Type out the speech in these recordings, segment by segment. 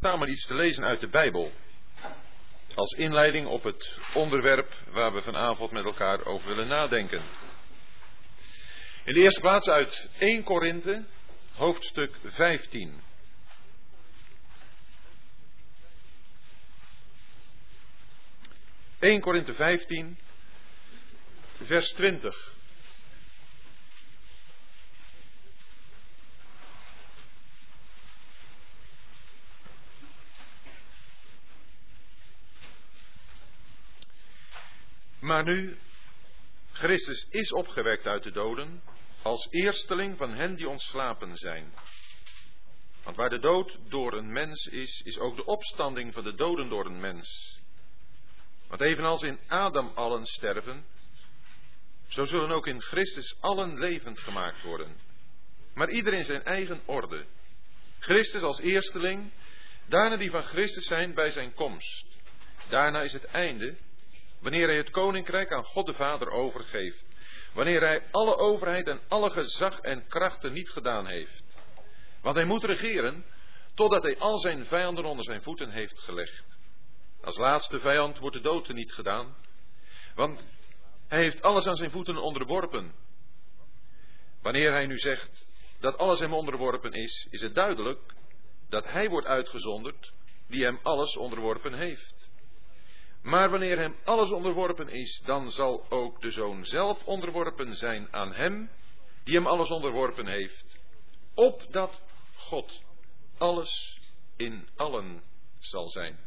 samen iets te lezen uit de Bijbel. Als inleiding op het onderwerp waar we vanavond met elkaar over willen nadenken. In de eerste plaats uit 1 Korinthe, hoofdstuk 15. ...1 Korinthe 15, vers 20. Maar nu, Christus is opgewekt uit de doden, als eersteling van hen die ontslapen zijn. Want waar de dood door een mens is, is ook de opstanding van de doden door een mens. Want evenals in Adam allen sterven, zo zullen ook in Christus allen levend gemaakt worden. Maar ieder in zijn eigen orde. Christus als eersteling, daarna die van Christus zijn bij zijn komst. Daarna is het einde, Wanneer hij het koninkrijk aan God de Vader overgeeft. Wanneer hij alle overheid en alle gezag en krachten niet gedaan heeft. Want hij moet regeren totdat hij al zijn vijanden onder zijn voeten heeft gelegd. Als laatste vijand wordt de dood niet gedaan. Want hij heeft alles aan zijn voeten onderworpen. Wanneer hij nu zegt dat alles hem onderworpen is, is het duidelijk dat hij wordt uitgezonderd die hem alles onderworpen heeft. Maar wanneer hem alles onderworpen is, dan zal ook de zoon zelf onderworpen zijn aan hem die hem alles onderworpen heeft, opdat God alles in allen zal zijn.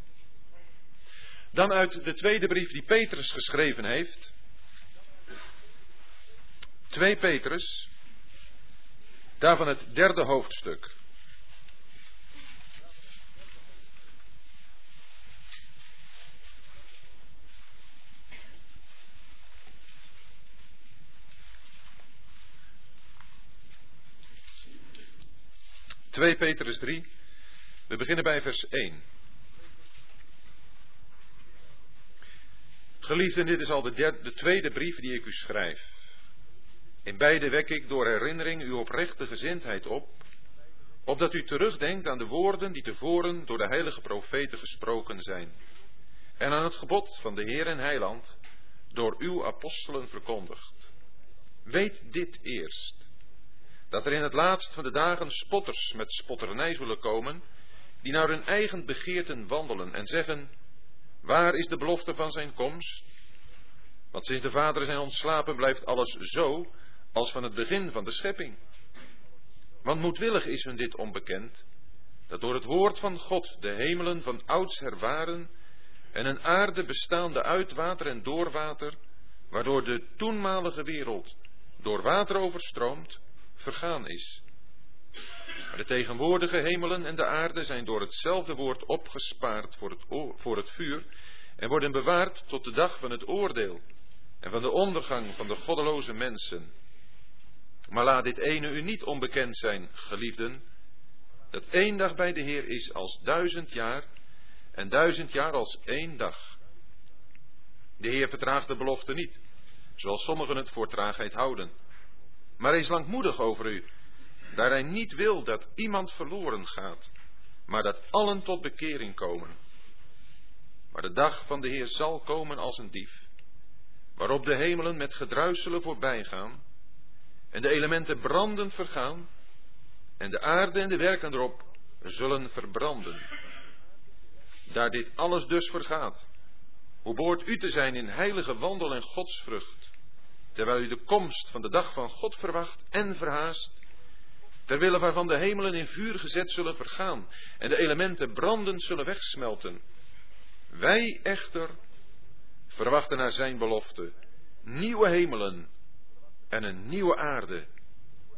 Dan uit de tweede brief die Petrus geschreven heeft. 2 Petrus, daarvan het derde hoofdstuk. 2 Petrus 3. We beginnen bij vers 1. Geliefden, dit is al de, derde, de tweede brief die ik u schrijf. In beide wek ik door herinnering uw oprechte gezindheid op, opdat u terugdenkt aan de woorden die tevoren door de heilige profeten gesproken zijn, en aan het gebod van de Heer en Heiland door uw apostelen verkondigd. Weet dit eerst dat er in het laatst van de dagen spotters met spotternij zullen komen, die naar hun eigen begeerten wandelen en zeggen, waar is de belofte van zijn komst? Want sinds de vaderen zijn ontslapen blijft alles zo als van het begin van de schepping. Want moedwillig is hun dit onbekend, dat door het woord van God de hemelen van oudsher waren en een aarde bestaande uit water en door water, waardoor de toenmalige wereld door water overstroomt, vergaan is. Maar de tegenwoordige hemelen en de aarde zijn door hetzelfde woord opgespaard voor het, voor het vuur en worden bewaard tot de dag van het oordeel en van de ondergang van de goddeloze mensen. Maar laat dit ene u niet onbekend zijn, geliefden, dat één dag bij de Heer is als duizend jaar en duizend jaar als één dag. De Heer vertraagt de belofte niet, zoals sommigen het voor traagheid houden maar hij is langmoedig over u, daar hij niet wil dat iemand verloren gaat, maar dat allen tot bekering komen. Maar de dag van de Heer zal komen als een dief, waarop de hemelen met gedruis zullen voorbijgaan, en de elementen brandend vergaan, en de aarde en de werken erop zullen verbranden. Daar dit alles dus vergaat, hoe behoort u te zijn in heilige wandel en godsvrucht, terwijl u de komst van de dag van God verwacht en verhaast, terwille waarvan de hemelen in vuur gezet zullen vergaan en de elementen brandend zullen wegsmelten. Wij echter verwachten naar zijn belofte nieuwe hemelen en een nieuwe aarde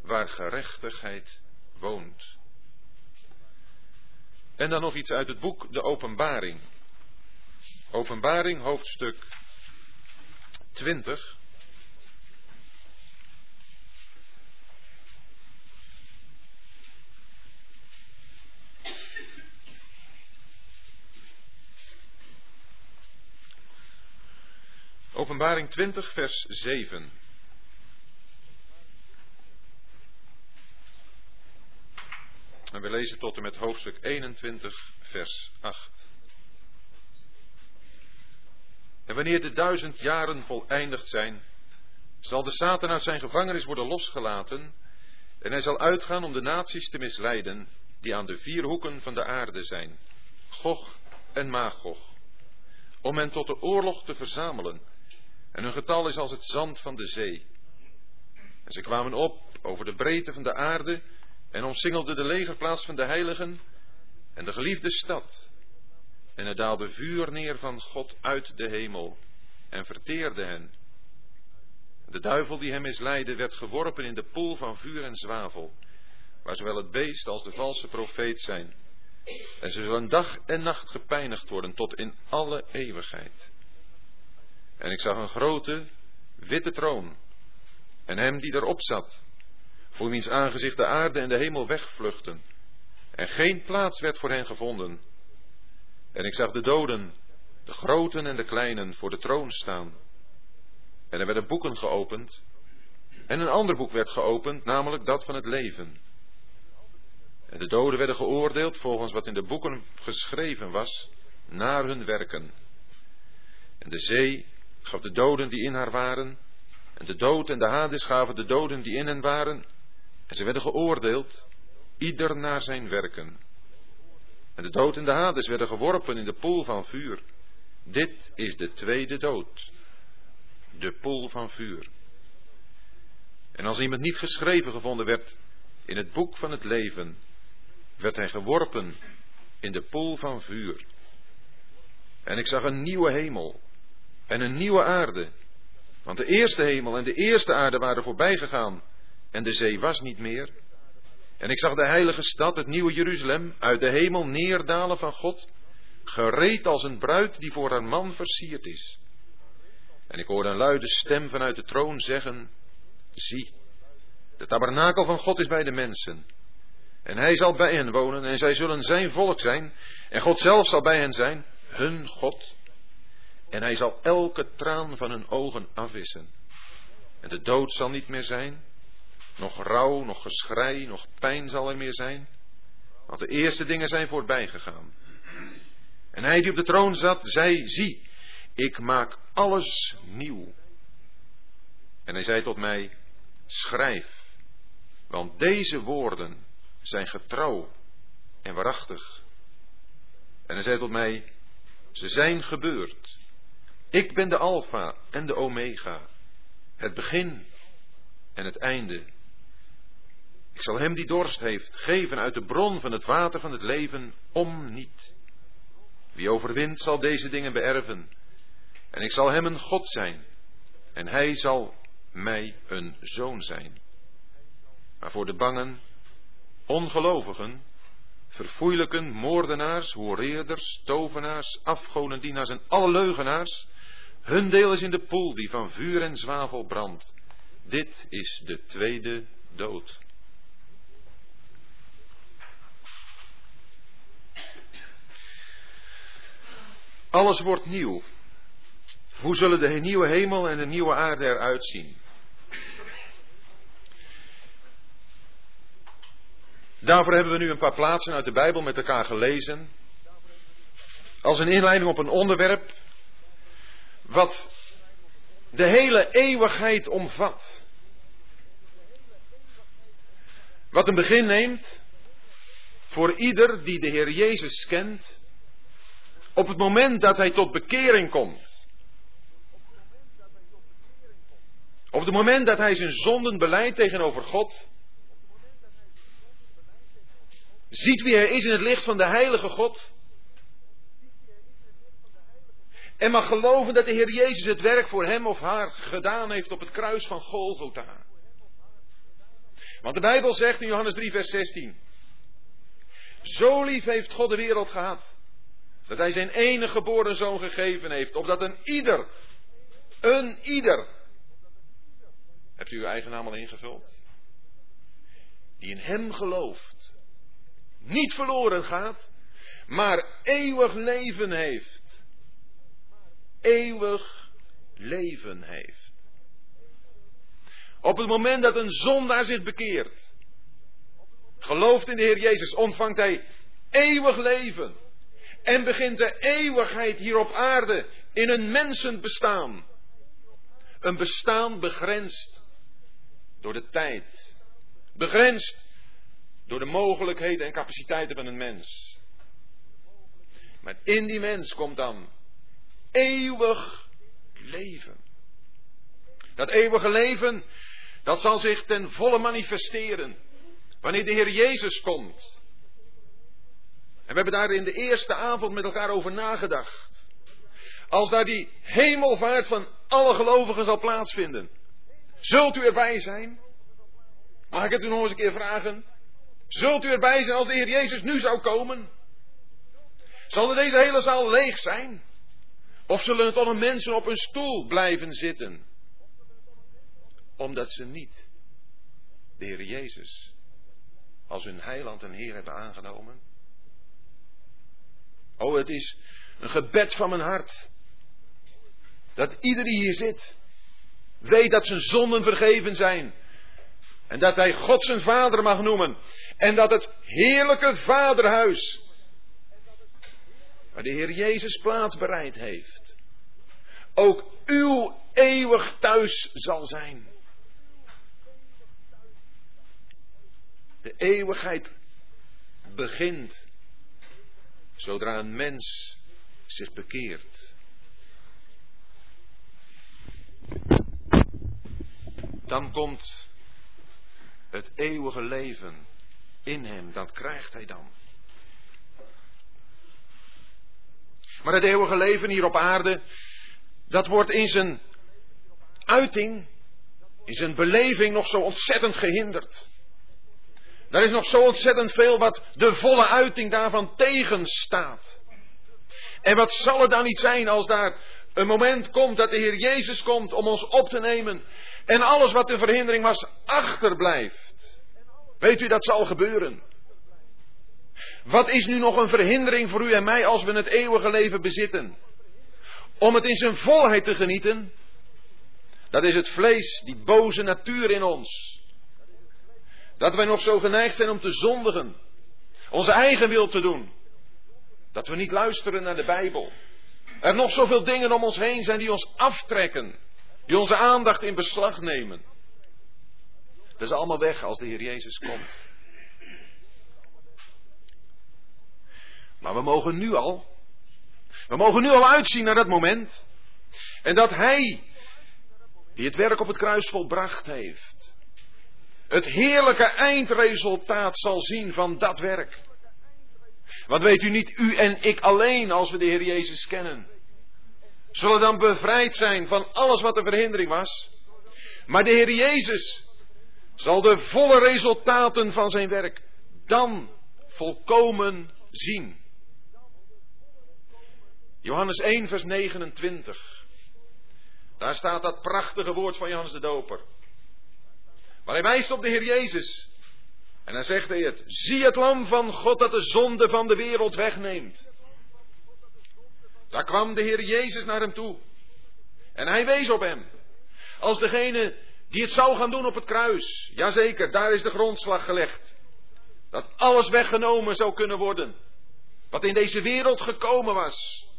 waar gerechtigheid woont. En dan nog iets uit het boek De Openbaring. Openbaring hoofdstuk 20. Openbaring 20, vers 7. En we lezen tot en met hoofdstuk 21, vers 8. En wanneer de duizend jaren voleindigd zijn, zal de Satan uit zijn gevangenis worden losgelaten en hij zal uitgaan om de naties te misleiden die aan de vier hoeken van de aarde zijn, Gog en Magog, om hen tot de oorlog te verzamelen. En hun getal is als het zand van de zee. En ze kwamen op over de breedte van de aarde en omsingelden de legerplaats van de heiligen en de geliefde stad. En er daalde vuur neer van God uit de hemel en verteerde hen. De duivel die hem misleidde werd geworpen in de poel van vuur en zwavel, waar zowel het beest als de valse profeet zijn. En ze zullen dag en nacht gepijnigd worden tot in alle eeuwigheid. En ik zag een grote, witte troon, en hem die erop zat, voor wiens aangezicht de aarde en de hemel wegvluchten, en geen plaats werd voor hen gevonden. En ik zag de doden, de groten en de kleinen, voor de troon staan. En er werden boeken geopend. En een ander boek werd geopend, namelijk dat van het leven. En de doden werden geoordeeld volgens wat in de boeken geschreven was, naar hun werken. En de zee gaf de doden die in haar waren, en de dood en de Hades gaven de doden die in hen waren, en ze werden geoordeeld, ieder naar zijn werken. En de dood en de Hades werden geworpen in de poel van vuur. Dit is de tweede dood de poel van vuur. En als iemand niet geschreven gevonden werd in het boek van het leven, werd hij geworpen in de poel van vuur. En ik zag een nieuwe hemel en een nieuwe aarde. Want de eerste hemel en de eerste aarde waren voorbij gegaan en de zee was niet meer. En ik zag de heilige stad, het nieuwe Jeruzalem, uit de hemel neerdalen van God, gereed als een bruid die voor haar man versierd is. En ik hoorde een luide stem vanuit de troon zeggen, zie, de tabernakel van God is bij de mensen. En hij zal bij hen wonen en zij zullen zijn volk zijn. En God zelf zal bij hen zijn, hun God. En hij zal elke traan van hun ogen afwissen. En de dood zal niet meer zijn. Nog rouw, nog geschrei, nog pijn zal er meer zijn. Want de eerste dingen zijn voorbij gegaan. En hij die op de troon zat, zei, zie, ik maak alles nieuw. En hij zei tot mij, schrijf, want deze woorden zijn getrouw en waarachtig. En hij zei tot mij, ze zijn gebeurd. Ik ben de Alpha en de Omega, het begin en het einde. Ik zal hem die dorst heeft geven uit de bron van het water van het leven om niet. Wie overwint zal deze dingen beërven en ik zal hem een God zijn. En hij zal mij een zoon zijn. Maar voor de bangen, ongelovigen, verfoeilijken, moordenaars, hoereerders, tovenaars, afgodendienaars en alle leugenaars, hun deel is in de poel die van vuur en zwavel brandt. Dit is de tweede dood. Alles wordt nieuw. Hoe zullen de nieuwe hemel en de nieuwe aarde eruit zien? Daarvoor hebben we nu een paar plaatsen uit de Bijbel met elkaar gelezen. Als een inleiding op een onderwerp wat de hele eeuwigheid omvat. Wat een begin neemt voor ieder die de Heer Jezus kent. Op het moment dat hij tot bekering komt. Op het moment dat hij zijn zonden beleidt tegenover God, ziet wie hij is in het licht van de heilige God, en mag geloven dat de Heer Jezus het werk voor hem of haar gedaan heeft op het kruis van Golgotha. Want de Bijbel zegt in Johannes 3, vers 16: Zo lief heeft God de wereld gehad, dat hij zijn enige geboren zoon gegeven heeft, opdat een ieder, een ieder, Hebt u uw eigen naam al ingevuld? Die in Hem gelooft. Niet verloren gaat, maar eeuwig leven heeft. Eeuwig leven heeft. Op het moment dat een zondaar zich bekeert. gelooft in de Heer Jezus, ontvangt hij eeuwig leven. En begint de eeuwigheid hier op aarde in een mensenbestaan. Een bestaan begrensd door de tijd. Begrensd door de mogelijkheden en capaciteiten van een mens. Maar in die mens komt dan eeuwig leven. Dat eeuwige leven, dat zal zich ten volle manifesteren wanneer de Heer Jezus komt. En we hebben daar in de eerste avond met elkaar over nagedacht. Als daar die hemelvaart van alle gelovigen zal plaatsvinden, zult u erbij zijn? Mag ik het u nog eens een keer vragen? Zult u erbij zijn als de Heer Jezus nu zou komen? Zal deze hele zaal leeg zijn? Of zullen toch nog mensen op een stoel blijven zitten? Omdat ze niet de Heer Jezus als hun heiland en Heer hebben aangenomen? Oh, het is een gebed van mijn hart. Dat ieder die hier zit, weet dat zijn zonden vergeven zijn. En dat hij God zijn vader mag noemen. En dat het heerlijke vaderhuis, waar de Heer Jezus plaats bereid heeft, ook uw eeuwig thuis zal zijn. De eeuwigheid begint zodra een mens zich bekeert. Dan komt het eeuwige leven in hem, dat krijgt hij dan. Maar het eeuwige leven hier op aarde, dat wordt in zijn uiting, in zijn beleving nog zo ontzettend gehinderd. Er is nog zo ontzettend veel wat de volle uiting daarvan tegenstaat. En wat zal het dan niet zijn als daar een moment komt dat de Heer Jezus komt om ons op te nemen en alles wat de verhindering was achterblijft. Weet u, dat zal gebeuren. Wat is nu nog een verhindering voor u en mij als we het eeuwige leven bezitten? Om het in zijn volheid te genieten? Dat is het vlees, die boze natuur in ons. Dat wij nog zo geneigd zijn om te zondigen. Onze eigen wil te doen. Dat we niet luisteren naar de Bijbel. Er nog zoveel dingen om ons heen zijn die ons aftrekken. Die onze aandacht in beslag nemen. Dat is allemaal weg als de Heer Jezus komt. Maar we mogen nu al. We mogen nu al uitzien naar dat moment. En dat Hij, die het werk op het kruis volbracht heeft, het heerlijke eindresultaat zal zien van dat werk. Want weet u niet, u en ik alleen, als we de Heer Jezus kennen, zullen dan bevrijd zijn van alles wat de verhindering was. Maar de Heer Jezus zal de volle resultaten van zijn werk dan volkomen zien. Johannes 1, vers 29. Daar staat dat prachtige woord van Johannes de Doper. Maar hij wijst op de Heer Jezus. En dan zegt hij het. Zie het lam van God dat de zonde van de wereld wegneemt. Daar kwam de Heer Jezus naar hem toe. En hij wees op hem. Als degene die het zou gaan doen op het kruis. Jazeker, daar is de grondslag gelegd. Dat alles weggenomen zou kunnen worden. Wat in deze wereld gekomen was.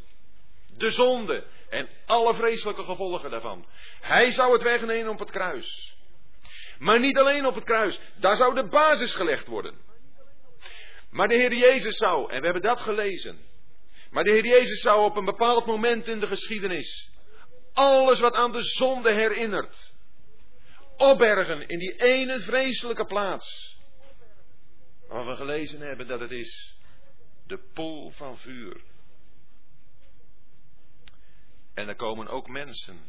De zonde en alle vreselijke gevolgen daarvan. Hij zou het wegnemen op het kruis. Maar niet alleen op het kruis. Daar zou de basis gelegd worden. Maar de Heer Jezus zou, en we hebben dat gelezen. Maar de Heer Jezus zou op een bepaald moment in de geschiedenis. Alles wat aan de zonde herinnert. Opbergen in die ene vreselijke plaats. Waar we gelezen hebben dat het is de pool van vuur. En er komen ook mensen.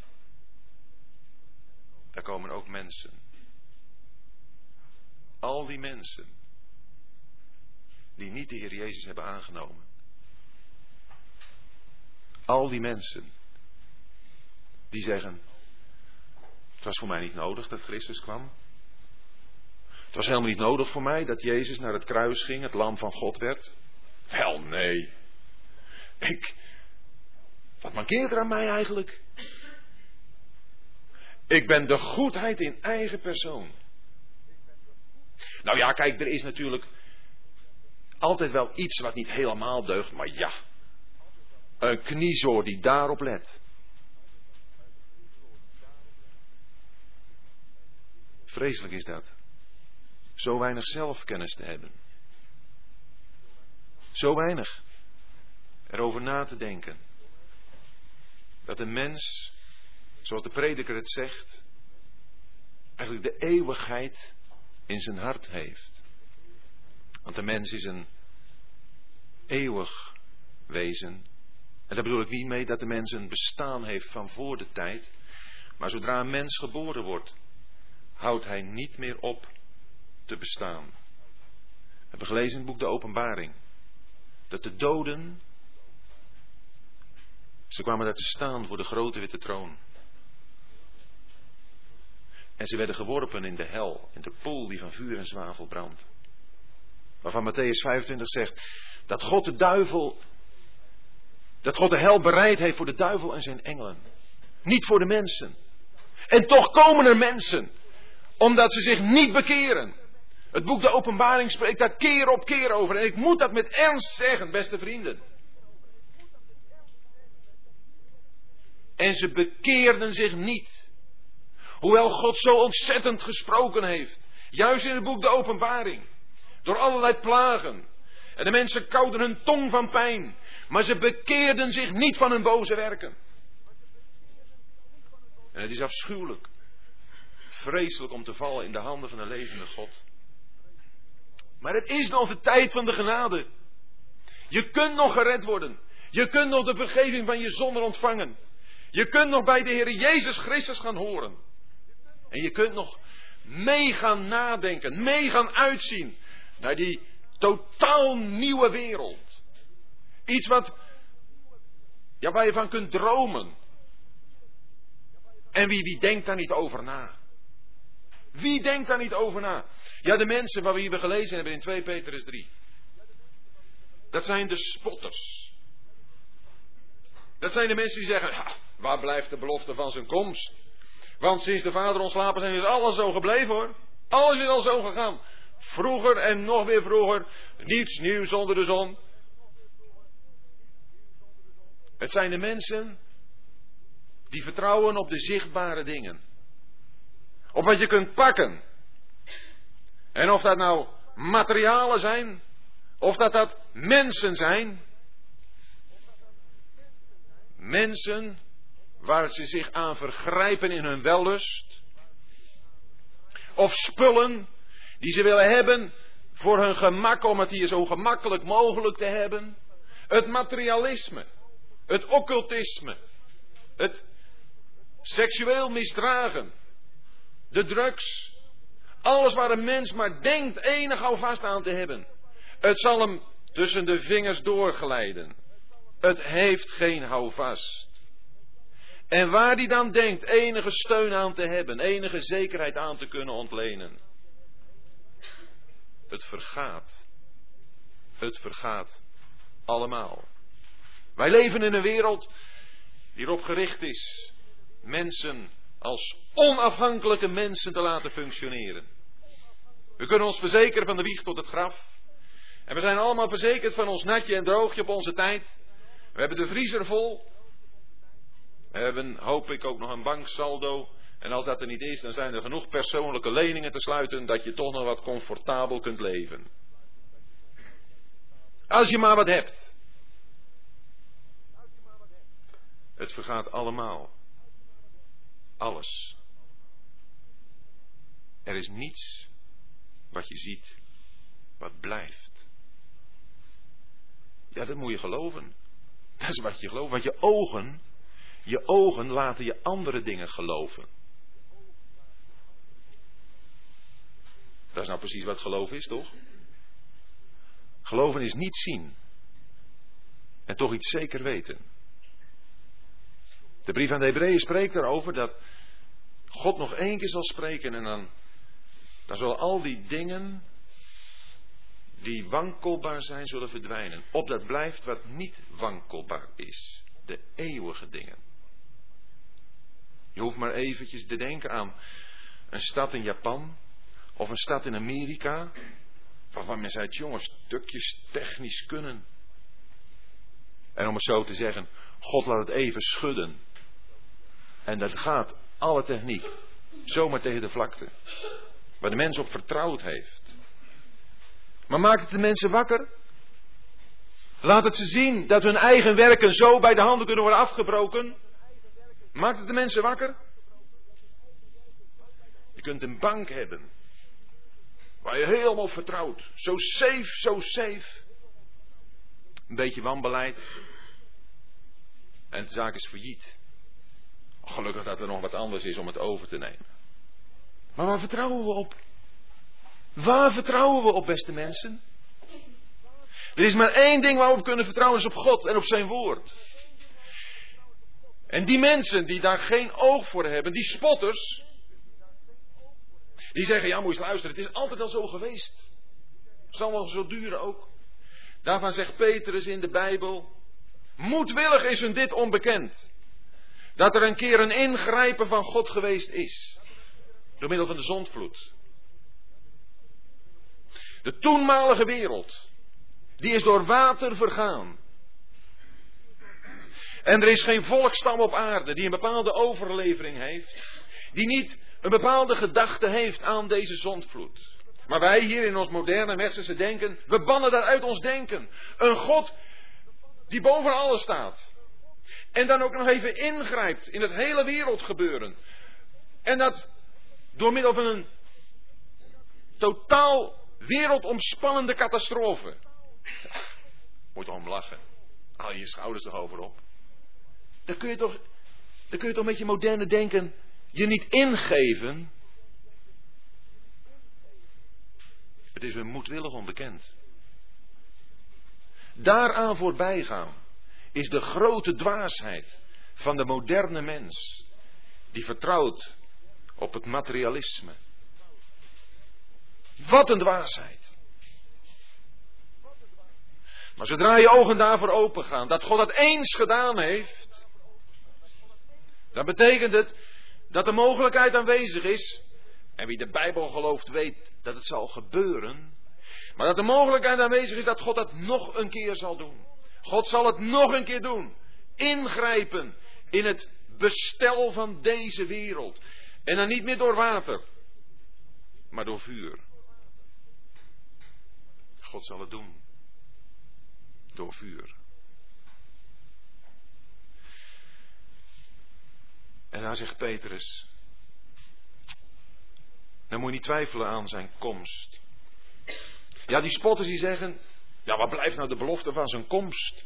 Er komen ook mensen al die mensen die niet de Heer Jezus hebben aangenomen. Al die mensen die zeggen, het was voor mij niet nodig dat Christus kwam. Het was helemaal niet nodig voor mij dat Jezus naar het kruis ging, het lam van God werd. Wel nee. Ik. Wat mankeert er aan mij eigenlijk? Ik ben de goedheid in eigen persoon. Nou ja, kijk, er is natuurlijk altijd wel iets wat niet helemaal deugt, maar ja. Een kniezoor die daarop let. Vreselijk is dat. Zo weinig zelfkennis te hebben. Zo weinig erover na te denken. Dat een mens, zoals de prediker het zegt, eigenlijk de eeuwigheid in zijn hart heeft. Want de mens is een eeuwig wezen. En daar bedoel ik niet mee dat de mens een bestaan heeft van voor de tijd. Maar zodra een mens geboren wordt, houdt hij niet meer op te bestaan. We hebben gelezen in het boek De Openbaring. Dat de doden. Ze kwamen daar te staan voor de grote witte troon. En ze werden geworpen in de hel, in de pool die van vuur en zwavel brandt. Waarvan Matthäus 25 zegt dat God de duivel, dat God de hel bereid heeft voor de duivel en zijn engelen. Niet voor de mensen. En toch komen er mensen, omdat ze zich niet bekeren. Het boek De Openbaring spreekt daar keer op keer over. En ik moet dat met ernst zeggen, beste vrienden. En ze bekeerden zich niet. Hoewel God zo ontzettend gesproken heeft. Juist in het boek De Openbaring. Door allerlei plagen. En de mensen kouden hun tong van pijn. Maar ze bekeerden zich niet van hun boze werken. En het is afschuwelijk. Vreselijk om te vallen in de handen van een levende God. Maar het is nog de tijd van de genade. Je kunt nog gered worden. Je kunt nog de vergeving van je zonden ontvangen. Je kunt nog bij de Heer Jezus Christus gaan horen. En je kunt nog mee gaan nadenken, mee gaan uitzien naar die totaal nieuwe wereld. Iets wat, ja, waar je van kunt dromen. En wie, wie denkt daar niet over na? Wie denkt daar niet over na? Ja, de mensen waar we hier gelezen hebben in 2 Petrus 3. Dat zijn de spotters. Dat zijn de mensen die zeggen, waar blijft de belofte van zijn komst? Want sinds de vader ontslapen zijn is alles zo gebleven hoor. Alles is al zo gegaan. Vroeger en nog weer vroeger. Niets nieuws onder de zon. Het zijn de mensen die vertrouwen op de zichtbare dingen. Op wat je kunt pakken. En of dat nou materialen zijn, of dat dat mensen zijn. Mensen waar ze zich aan vergrijpen in hun wellust. Of spullen die ze willen hebben voor hun gemak, om het hier zo gemakkelijk mogelijk te hebben. Het materialisme, het occultisme, het seksueel misdragen, de drugs, alles waar een mens maar denkt enig houvast aan te hebben. Het zal hem tussen de vingers doorglijden. Het heeft geen houvast. En waar die dan denkt enige steun aan te hebben, enige zekerheid aan te kunnen ontlenen. Het vergaat. Het vergaat allemaal. Wij leven in een wereld die erop gericht is mensen als onafhankelijke mensen te laten functioneren. We kunnen ons verzekeren van de wieg tot het graf. En we zijn allemaal verzekerd van ons natje en droogje op onze tijd. We hebben de vriezer vol. Hebben, hoop ik, ook nog een banksaldo. En als dat er niet is, dan zijn er genoeg persoonlijke leningen te sluiten dat je toch nog wat comfortabel kunt leven. Als je maar wat hebt. Het vergaat allemaal. Alles. Er is niets wat je ziet wat blijft. Ja, dat moet je geloven. Dat is wat je gelooft. Want je ogen, je ogen laten je andere dingen geloven. Dat is nou precies wat geloof is, toch? Geloven is niet zien. En toch iets zeker weten. De brief aan de Hebreeën spreekt erover dat God nog één keer zal spreken en dan, dan zullen al die dingen die wankelbaar zijn, zullen verdwijnen. Opdat blijft wat niet wankelbaar is. De eeuwige dingen. Je hoeft maar eventjes te denken aan een stad in Japan Of een stad in Amerika, waarvan men zei, jongens, stukjes technisch kunnen. En om het zo te zeggen, God laat het even schudden. En dat gaat, alle techniek, zomaar tegen de vlakte. Waar de mens op vertrouwd heeft. Maar maakt het de mensen wakker? Laat het ze zien dat hun eigen werken zo bij de handen kunnen worden afgebroken. Maakt het de mensen wakker? Je kunt een bank hebben. Waar je helemaal vertrouwt. Zo safe, zo safe. Een beetje wanbeleid. En de zaak is failliet. Gelukkig dat er nog wat anders is om het over te nemen. Maar waar vertrouwen we op? Waar vertrouwen we op, beste mensen? Er is maar één ding waar we kunnen vertrouwen, is op God en op zijn woord. En die mensen die daar geen oog voor hebben, die spotters, die zeggen, ja moet luisteren, het is altijd al zo geweest. Het zal wel zo duren ook. Daarvan zegt Petrus in de Bijbel, moedwillig is hun dit onbekend. Dat er een keer een ingrijpen van God geweest is. Door middel van de zondvloed. De toenmalige wereld die is door water vergaan. En er is geen volkstam op aarde die een bepaalde overlevering heeft, die niet een bepaalde gedachte heeft aan deze zondvloed. Maar wij hier in ons moderne westerse denken, we bannen dat uit ons denken. Een God die boven alles staat. En dan ook nog even ingrijpt in het hele wereldgebeuren. En dat door middel van een totaal wereldomspannende catastrofe. Moet om lachen. Haal je schouders erover op. Dan kun je toch, dan kun je toch met je moderne denken je niet ingeven. Het is een moedwillig onbekend. Daaraan voorbij gaan is de grote dwaasheid van de moderne mens. Die vertrouwt op het materialisme. Wat een dwaasheid. Maar zodra je ogen daarvoor open gaan, dat God dat eens gedaan heeft, dan betekent het dat de mogelijkheid aanwezig is, en wie de Bijbel gelooft weet dat het zal gebeuren, maar dat de mogelijkheid aanwezig is dat God dat nog een keer zal doen. God zal het nog een keer doen. Ingrijpen in het bestel van deze wereld. En dan niet meer door water, maar door vuur. God zal het doen door vuur. En daar zegt Petrus, dan moet je niet twijfelen aan zijn komst. Ja, die spotters die zeggen, ja, wat blijft nou de belofte van zijn komst?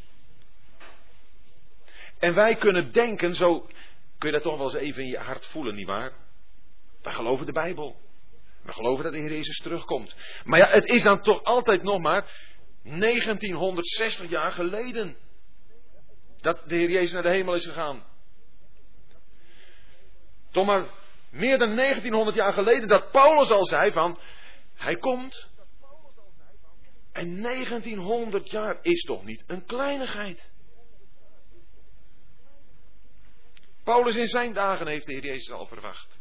En wij kunnen denken, zo kun je dat toch wel eens even in je hart voelen, nietwaar? Wij geloven de Bijbel. We geloven dat de Heer Jezus terugkomt. Maar ja, het is dan toch altijd nog maar 1960 jaar geleden. Dat de Heer Jezus naar de hemel is gegaan. Toch maar meer dan 1900 jaar geleden dat Paulus al zei van, hij komt. En 1900 jaar is toch niet een kleinigheid. Paulus in zijn dagen heeft de Heer Jezus al verwacht.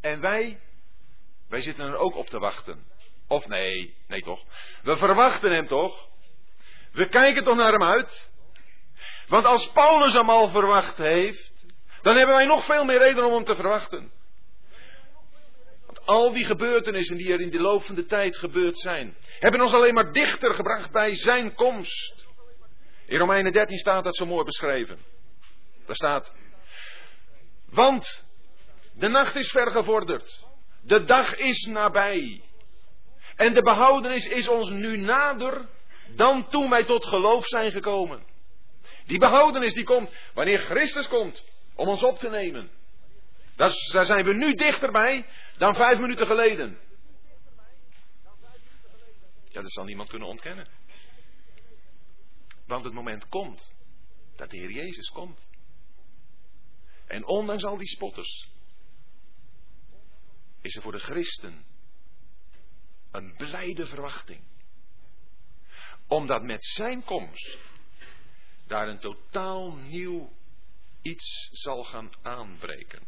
En wij, wij zitten er ook op te wachten. Of nee, nee toch. We verwachten hem toch. We kijken toch naar hem uit. Want als Paulus hem al verwacht heeft, dan hebben wij nog veel meer reden om hem te verwachten. Want al die gebeurtenissen die er in de loop van de tijd gebeurd zijn, hebben ons alleen maar dichter gebracht bij zijn komst. In Romeinen 13 staat dat zo mooi beschreven. Daar staat, want de nacht is vergevorderd, de dag is nabij. En de behoudenis is ons nu nader dan toen wij tot geloof zijn gekomen. Die behoudenis die komt wanneer Christus komt om ons op te nemen. Daar zijn we nu dichterbij dan vijf minuten geleden. Ja, dat zal niemand kunnen ontkennen. Want het moment komt dat de Heer Jezus komt. En ondanks al die spotters is er voor de christen een blijde verwachting. Omdat met zijn komst daar een totaal nieuw iets zal gaan aanbreken.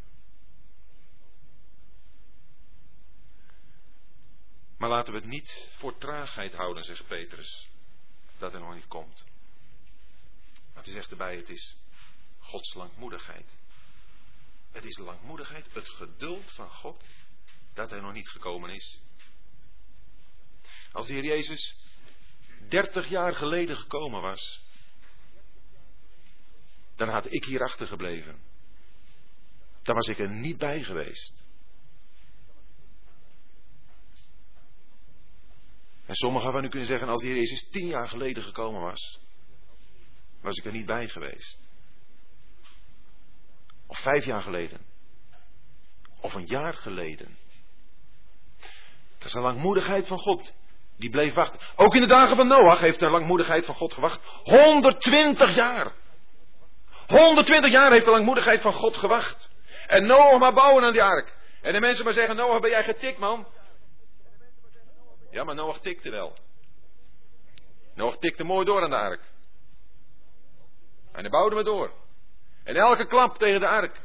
Maar laten we het niet voor traagheid houden, zegt Petrus, dat er nog niet komt. Maar hij zegt erbij, het is Gods langmoedigheid. Het is langmoedigheid, het geduld van God, dat hij nog niet gekomen is. Als de Heer Jezus 30 jaar geleden gekomen was, dan had ik hier achtergebleven. Dan was ik er niet bij geweest. En sommigen van u kunnen zeggen, als de Heer Jezus tien jaar geleden gekomen was, was ik er niet bij geweest. Of vijf jaar geleden. Of een jaar geleden. Dat is een langmoedigheid van God. Die bleef wachten. Ook in de dagen van Noach heeft de langmoedigheid van God gewacht. 120 jaar. 120 jaar heeft de langmoedigheid van God gewacht. En Noach maar bouwen aan die ark. En de mensen maar zeggen, Noach ben jij getikt man? Ja, maar Noach tikte wel. Noach tikte mooi door aan de ark. En hij bouwde me door. En elke klap tegen de ark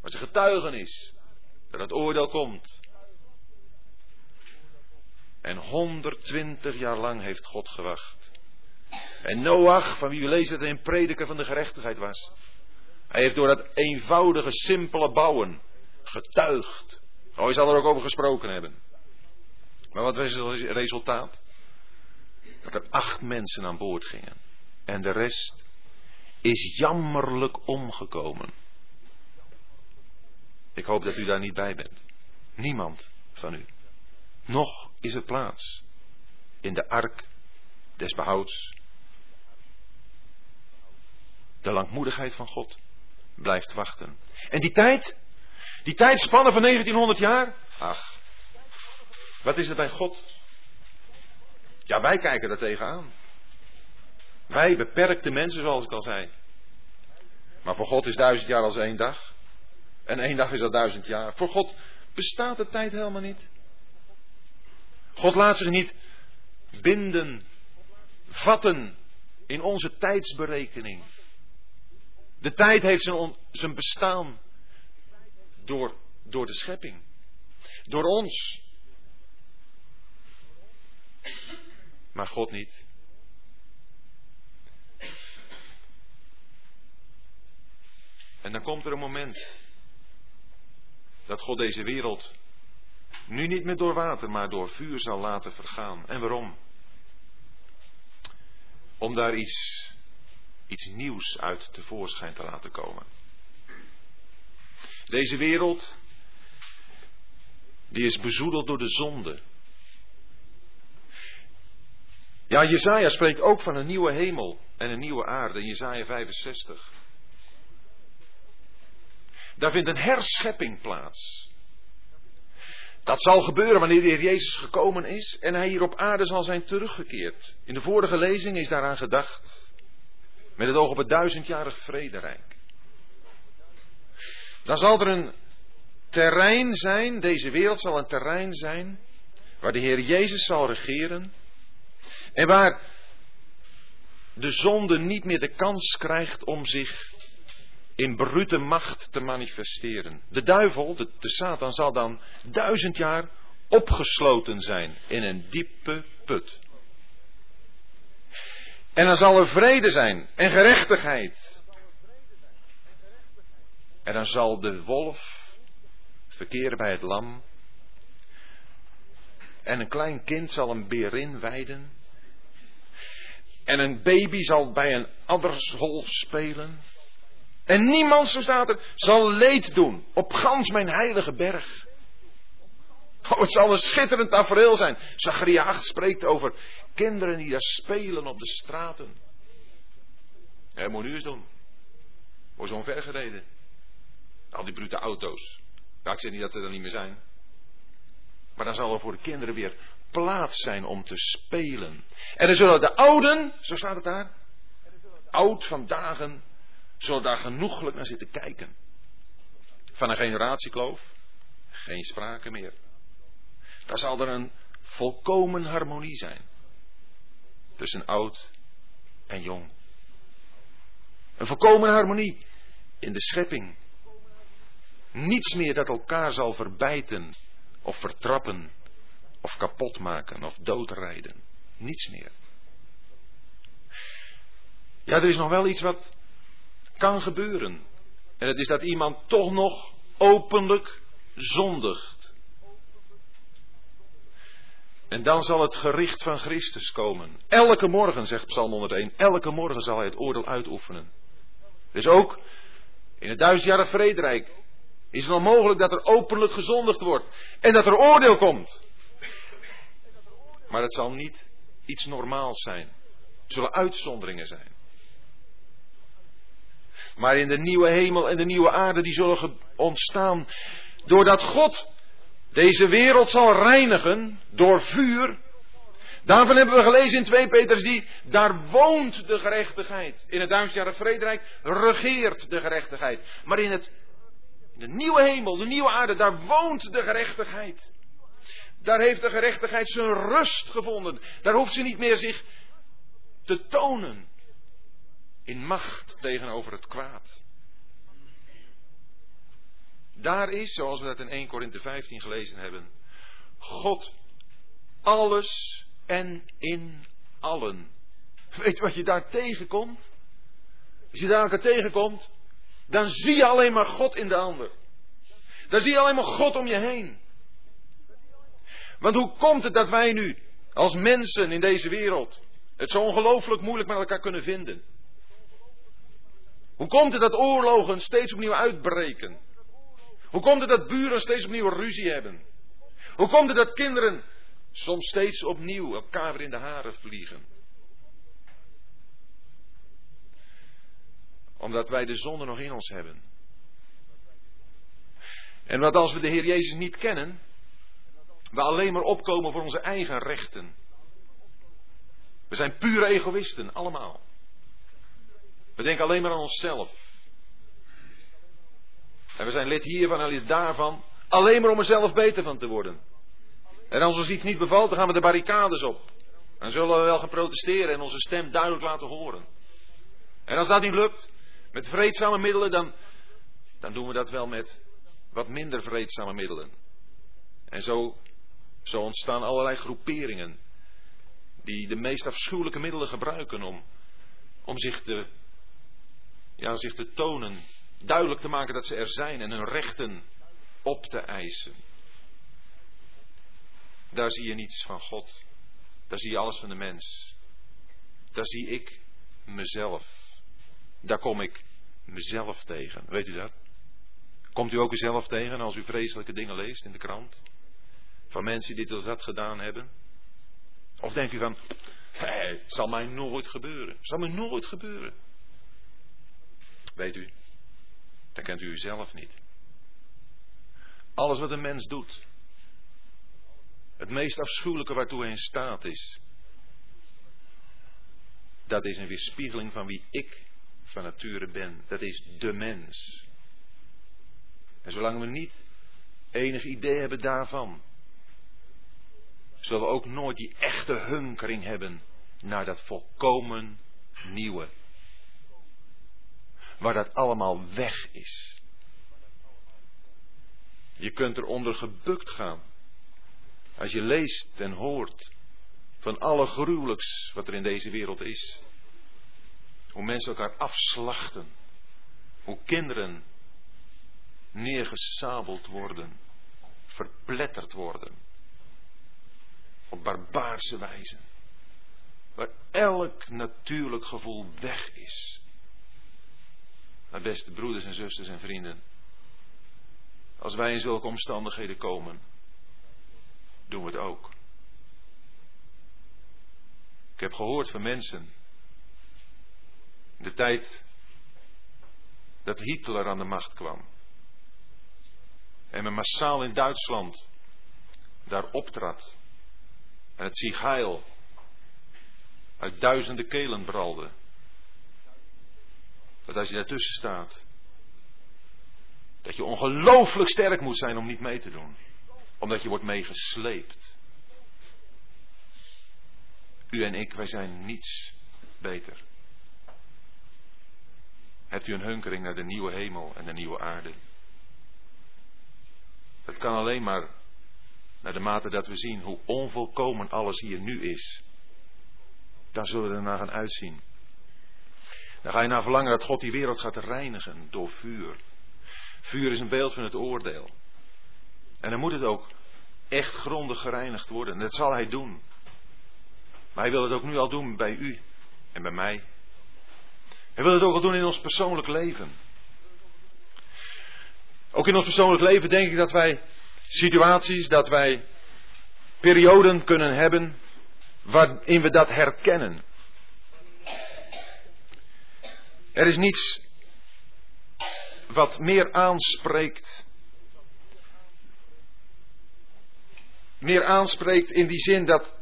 was een getuigenis dat het oordeel komt. En 120 jaar lang heeft God gewacht. En Noach, van wie we lezen dat hij een prediker van de gerechtigheid was. Hij heeft door dat eenvoudige, simpele bouwen getuigd. Oh, hij zal er ook over gesproken hebben. Maar wat was het resultaat? Dat er acht mensen aan boord gingen. En de rest is jammerlijk omgekomen. Ik hoop dat u daar niet bij bent. Niemand van u. Nog is er plaats in de ark des behouds. De langmoedigheid van God blijft wachten. En die tijd, die tijdspannen van 1900 jaar, ach, wat is het bij God? Ja, wij kijken er tegenaan. Wij beperkte mensen, zoals ik al zei. Maar voor God is duizend jaar als één dag. En één dag is al duizend jaar. Voor God bestaat de tijd helemaal niet. God laat zich niet binden, vatten in onze tijdsberekening. De tijd heeft zijn, zijn bestaan door, door de schepping. Door ons. Maar God niet. En dan komt er een moment dat God deze wereld nu niet meer door water, maar door vuur zal laten vergaan. En waarom? Om daar iets, iets nieuws uit tevoorschijn te laten komen. Deze wereld, die is bezoedeld door de zonde. Ja, Jezaja spreekt ook van een nieuwe hemel en een nieuwe aarde in Jezaja 65. Daar vindt een herschepping plaats. Dat zal gebeuren wanneer de Heer Jezus gekomen is en hij hier op aarde zal zijn teruggekeerd. In de vorige lezing is daaraan gedacht. Met het oog op het duizendjarig vrederijk. Dan zal er een terrein zijn, deze wereld zal een terrein zijn, waar de Heer Jezus zal regeren. En waar de zonde niet meer de kans krijgt om zich in brute macht te manifesteren. De duivel, de, de Satan, zal dan duizend jaar opgesloten zijn in een diepe put. En dan zal er vrede zijn en gerechtigheid. En dan zal de wolf verkeren bij het lam. En een klein kind zal een berin weiden. En een baby zal bij een addershol spelen. En niemand, zo staat er, zal leed doen op gans mijn heilige berg. Oh, het zal een schitterend tafereel zijn. Zacharia 8 spreekt over kinderen die daar spelen op de straten. Ja, moet nu eens doen. Wordt zo'n ver gereden. Al die brute auto's. Ja, ik zeg niet dat ze er niet meer zijn. Maar dan zal er voor de kinderen weer plaats zijn om te spelen. En dan zullen de ouden, zo staat het daar, oud van dagen zullen daar genoeglijk naar zitten kijken. Van een generatiekloof, geen sprake meer. Daar zal er een volkomen harmonie zijn. Tussen oud en jong. Een volkomen harmonie in de schepping. Niets meer dat elkaar zal verbijten of vertrappen of kapot maken of doodrijden. Niets meer. Ja, er is nog wel iets wat kan gebeuren. En het is dat iemand toch nog openlijk zondigt. En dan zal het gericht van Christus komen. Elke morgen, zegt Psalm 101, elke morgen zal hij het oordeel uitoefenen. Dus ook in het duizendjarig vrederijk is het nog mogelijk dat er openlijk gezondigd wordt en dat er oordeel komt. Maar het zal niet iets normaals zijn. Het zullen uitzonderingen zijn. Maar in de nieuwe hemel en de nieuwe aarde die zullen ontstaan doordat God deze wereld zal reinigen door vuur. Daarvan hebben we gelezen in 2 Petrus die, daar woont de gerechtigheid. In het duizendjarige vrederijk regeert de gerechtigheid. Maar in het, de nieuwe hemel, de nieuwe aarde, daar woont de gerechtigheid. Daar heeft de gerechtigheid zijn rust gevonden. Daar hoeft ze niet meer zich te tonen in macht tegenover het kwaad. Daar is, zoals we dat in 1 Korinthe 15 gelezen hebben, God alles en in allen. Weet je wat je daar tegenkomt? Als je daar elkaar tegenkomt, dan zie je alleen maar God in de ander. Dan zie je alleen maar God om je heen. Want hoe komt het dat wij nu, als mensen in deze wereld, het zo ongelooflijk moeilijk met elkaar kunnen vinden? Hoe komt het dat oorlogen steeds opnieuw uitbreken? Hoe komt het dat buren steeds opnieuw ruzie hebben? Hoe komt het dat kinderen soms steeds opnieuw elkaar weer in de haren vliegen? Omdat wij de zonde nog in ons hebben. En wat als we de Heer Jezus niet kennen, we alleen maar opkomen voor onze eigen rechten. We zijn pure egoïsten, allemaal. We denken alleen maar aan onszelf. En we zijn lid hiervan en lid daarvan. Alleen maar om er zelf beter van te worden. En als ons iets niet bevalt, dan gaan we de barricades op. Dan zullen we wel gaan protesteren en onze stem duidelijk laten horen. En als dat niet lukt, met vreedzame middelen, dan, dan doen we dat wel met wat minder vreedzame middelen. En zo, zo ontstaan allerlei groeperingen die de meest afschuwelijke middelen gebruiken om, om zich, te, ja, zich te tonen duidelijk te maken dat ze er zijn en hun rechten op te eisen. Daar zie je niets van God. Daar zie je alles van de mens. Daar zie ik mezelf. Daar kom ik mezelf tegen. Weet u dat? Komt u ook uzelf tegen als u vreselijke dingen leest in de krant? Van mensen die dit of dat gedaan hebben? Of denkt u van, het zal mij nooit gebeuren. Zal mij nooit gebeuren. Weet u, dan kent u uzelf niet. Alles wat een mens doet, het meest afschuwelijke waartoe hij in staat is, dat is een weerspiegeling van wie ik van nature ben. Dat is de mens. En zolang we niet enig idee hebben daarvan, zullen we ook nooit die echte hunkering hebben naar dat volkomen nieuwe waar dat allemaal weg is. Je kunt eronder gebukt gaan. Als je leest en hoort van alle gruwelijks wat er in deze wereld is. Hoe mensen elkaar afslachten. Hoe kinderen neergesabeld worden. Verpletterd worden. Op barbaarse wijze. Waar elk natuurlijk gevoel weg is. Maar beste broeders en zusters en vrienden, als wij in zulke omstandigheden komen, doen we het ook. Ik heb gehoord van mensen, de tijd dat Hitler aan de macht kwam. En men massaal in Duitsland daar optrad. En het Sigail uit duizenden kelen bralde. Dat als je daartussen staat, dat je ongelooflijk sterk moet zijn om niet mee te doen. Omdat je wordt meegesleept. U en ik, wij zijn niets beter. Hebt u een hunkering naar de nieuwe hemel en de nieuwe aarde? Het kan alleen maar naar de mate dat we zien hoe onvolkomen alles hier nu is, dan zullen we ernaar gaan uitzien. Dan ga je naar verlangen dat God die wereld gaat reinigen door vuur. Vuur is een beeld van het oordeel. En dan moet het ook echt grondig gereinigd worden. En dat zal hij doen. Maar hij wil het ook nu al doen bij u en bij mij. Hij wil het ook al doen in ons persoonlijk leven. Ook in ons persoonlijk leven denk ik dat wij situaties, dat wij perioden kunnen hebben waarin we dat herkennen. Er is niets wat meer aanspreekt. Meer aanspreekt in die zin dat,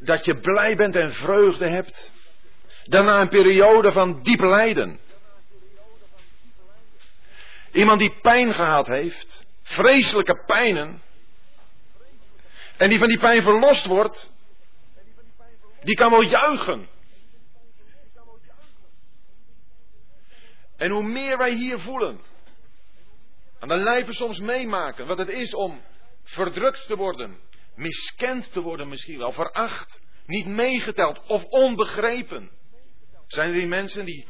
dat je blij bent en vreugde hebt. Dan na een periode van diep lijden. Iemand die pijn gehad heeft, vreselijke pijnen, en die van die pijn verlost wordt, die kan wel juichen. En hoe meer wij hier voelen, aan de lijve soms meemaken wat het is om verdrukt te worden, miskend te worden misschien wel, veracht, niet meegeteld of onbegrepen. Zijn er die mensen die,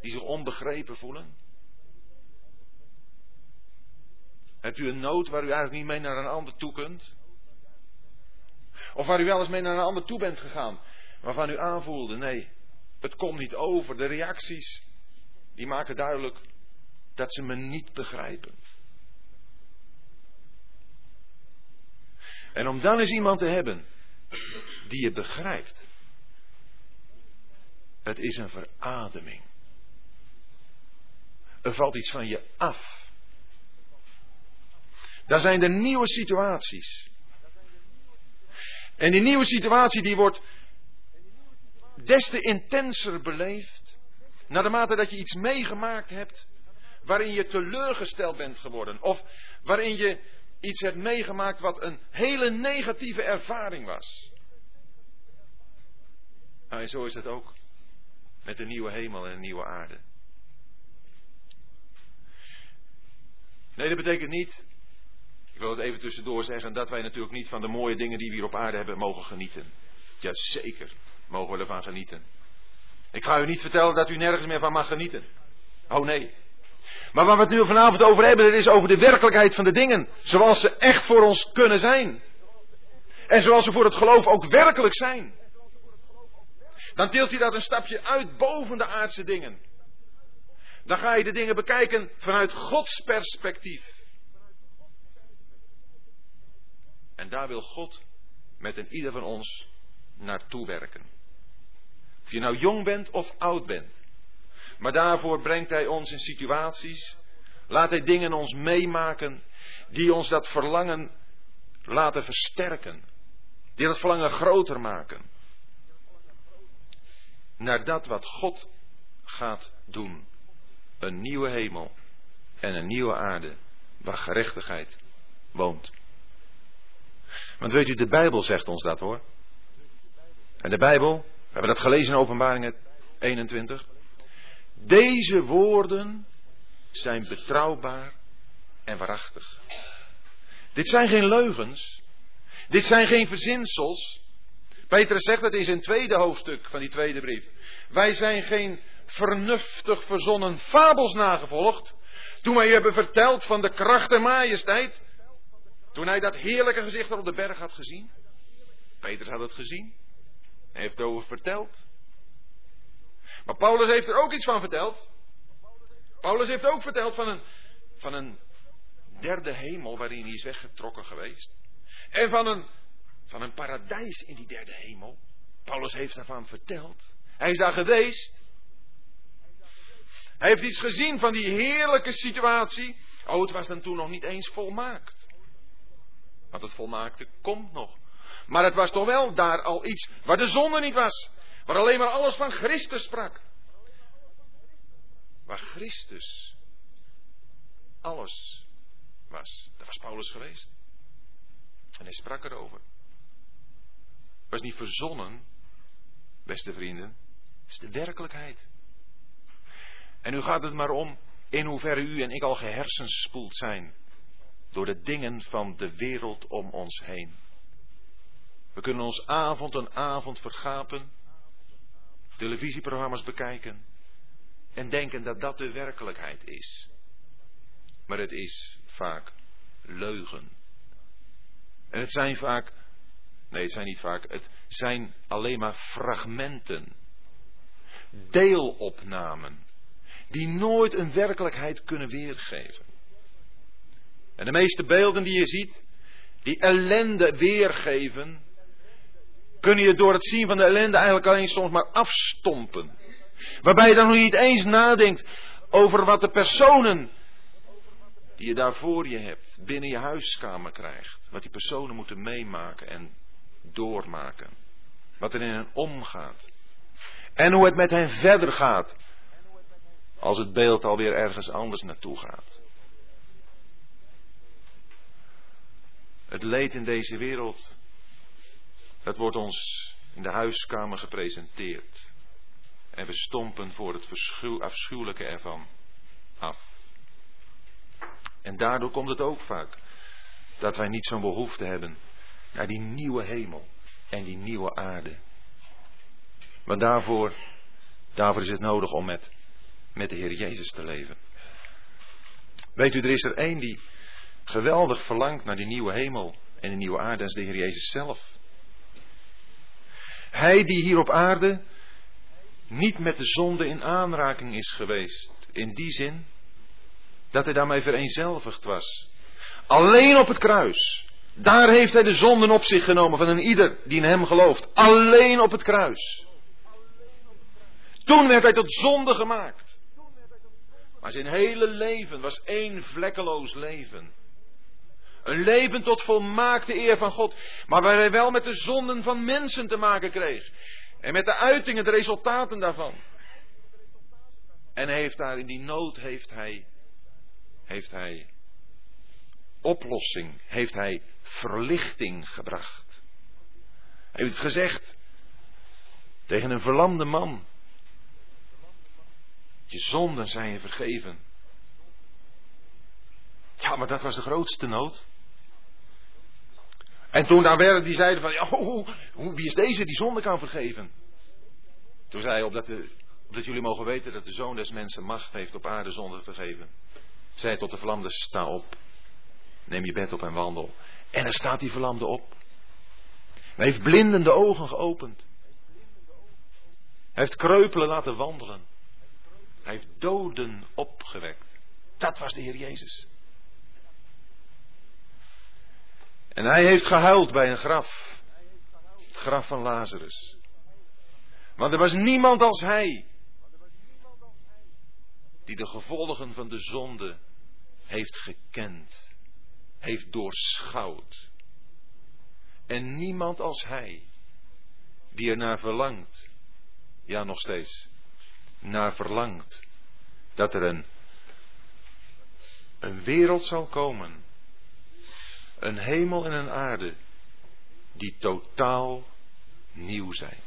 die zich onbegrepen voelen? Hebt u een nood waar u eigenlijk niet mee naar een ander toe kunt? Of waar u wel eens mee naar een ander toe bent gegaan, waarvan u aanvoelde, nee, het komt niet over. De reacties, die maken duidelijk dat ze me niet begrijpen. En om dan eens iemand te hebben die je begrijpt, het is een verademing. Er valt iets van je af. Daar zijn er nieuwe situaties. En die nieuwe situatie die wordt des te intenser beleefd. Naar de mate dat je iets meegemaakt hebt waarin je teleurgesteld bent geworden. Of waarin je iets hebt meegemaakt wat een hele negatieve ervaring was. Nou, en zo is het ook met een nieuwe hemel en een nieuwe aarde. Nee, dat betekent niet ik wil het even tussendoor zeggen dat wij natuurlijk niet van de mooie dingen die we hier op aarde hebben mogen genieten. Jazeker mogen we ervan genieten. Ik ga u niet vertellen dat u nergens meer van mag genieten. Oh nee. Maar waar we het nu vanavond over hebben, dat is over de werkelijkheid van de dingen. Zoals ze echt voor ons kunnen zijn. En zoals ze voor het geloof ook werkelijk zijn. Dan tilt hij dat een stapje uit boven de aardse dingen. Dan ga je de dingen bekijken vanuit Gods perspectief. En daar wil God met een ieder van ons naartoe werken. Of je nou jong bent of oud bent. Maar daarvoor brengt Hij ons in situaties. Laat Hij dingen ons meemaken. Die ons dat verlangen laten versterken. Die dat verlangen groter maken. Naar dat wat God gaat doen. Een nieuwe hemel en een nieuwe aarde waar gerechtigheid woont. Want weet u, de Bijbel zegt ons dat hoor. En de Bijbel, we hebben dat gelezen in Openbaring 21. Deze woorden zijn betrouwbaar en waarachtig. Dit zijn geen leugens. Dit zijn geen verzinsels. Petrus zegt het in zijn tweede hoofdstuk van die tweede brief. Wij zijn geen vernuftig verzonnen fabels nagevolgd. Toen wij hebben verteld van de kracht en majesteit toen hij dat heerlijke gezicht op de berg had gezien. Petrus had het gezien. Hij heeft erover verteld. Maar Paulus heeft er ook iets van verteld. Paulus heeft ook verteld van een, van een derde hemel waarin hij is weggetrokken geweest. En van een, van een paradijs in die derde hemel. Paulus heeft daarvan verteld. Hij is daar geweest. Hij heeft iets gezien van die heerlijke situatie. Oh, het was dan toen nog niet eens volmaakt. Want het volmaakte komt nog. Maar het was toch wel daar al iets waar de zonde niet was. Waar alleen maar alles van Christus sprak. Waar Christus alles was. Daar was Paulus geweest. En hij sprak erover. Het was niet verzonnen, beste vrienden. Het is de werkelijkheid. En nu gaat het maar om in hoeverre u en ik al gehersenspoeld zijn door de dingen van de wereld om ons heen. We kunnen ons avond en avond vergapen, televisieprogramma's bekijken en denken dat dat de werkelijkheid is. Maar het is vaak leugen. En het zijn vaak, nee het zijn niet vaak, het zijn alleen maar fragmenten, deelopnamen, die nooit een werkelijkheid kunnen weergeven. En de meeste beelden die je ziet, die ellende weergeven, kun je door het zien van de ellende eigenlijk alleen soms maar afstompen. Waarbij je dan nog niet eens nadenkt over wat de personen die je daar voor je hebt, binnen je huiskamer krijgt. Wat die personen moeten meemaken en doormaken. Wat er in hen omgaat. En hoe het met hen verder gaat. Als het beeld alweer ergens anders naartoe gaat. Het leed in deze wereld, dat wordt ons in de huiskamer gepresenteerd. En we stompen voor het afschuwelijke ervan af. En daardoor komt het ook vaak dat wij niet zo'n behoefte hebben naar die nieuwe hemel en die nieuwe aarde. Want daarvoor, daarvoor is het nodig om met, met de Heer Jezus te leven. Weet u, er is er één die geweldig verlangt naar die nieuwe hemel en de nieuwe aarde, dat is de Heer Jezus zelf. Hij die hier op aarde niet met de zonde in aanraking is geweest, in die zin dat hij daarmee vereenzelvigd was. Alleen op het kruis. Daar heeft hij de zonden op zich genomen van een ieder die in hem gelooft. Alleen op het kruis. Toen werd hij tot zonde gemaakt. Maar zijn hele leven was één vlekkeloos leven. Een leven tot volmaakte eer van God. Maar waar hij wel met de zonden van mensen te maken kreeg. En met de uitingen, de resultaten daarvan. En heeft daar in die nood heeft hij, heeft hij oplossing, heeft hij verlichting gebracht. Hij heeft het gezegd tegen een verlamde man. Je zonden zijn je vergeven. Ja, maar dat was de grootste nood. En toen daar werden die zeiden van, hoe, wie is deze die zonde kan vergeven? Toen zei hij, opdat, de, opdat jullie mogen weten dat de zoon des mensen macht heeft op aarde zonde te vergeven. Zei tot de verlamde, sta op. Neem je bed op en wandel. En er staat die verlamde op. Hij heeft blinden de ogen geopend. Hij heeft kreupelen laten wandelen. Hij heeft doden opgewekt. Dat was de Heer Jezus. En hij heeft gehuild bij een graf. Het graf van Lazarus. Want er was niemand als hij. Die de gevolgen van de zonde heeft gekend. Heeft doorschouwd. En niemand als hij. Die er naar verlangt. Ja, nog steeds. Naar verlangt. Dat er een, een wereld zal komen een hemel en een aarde die totaal nieuw zijn.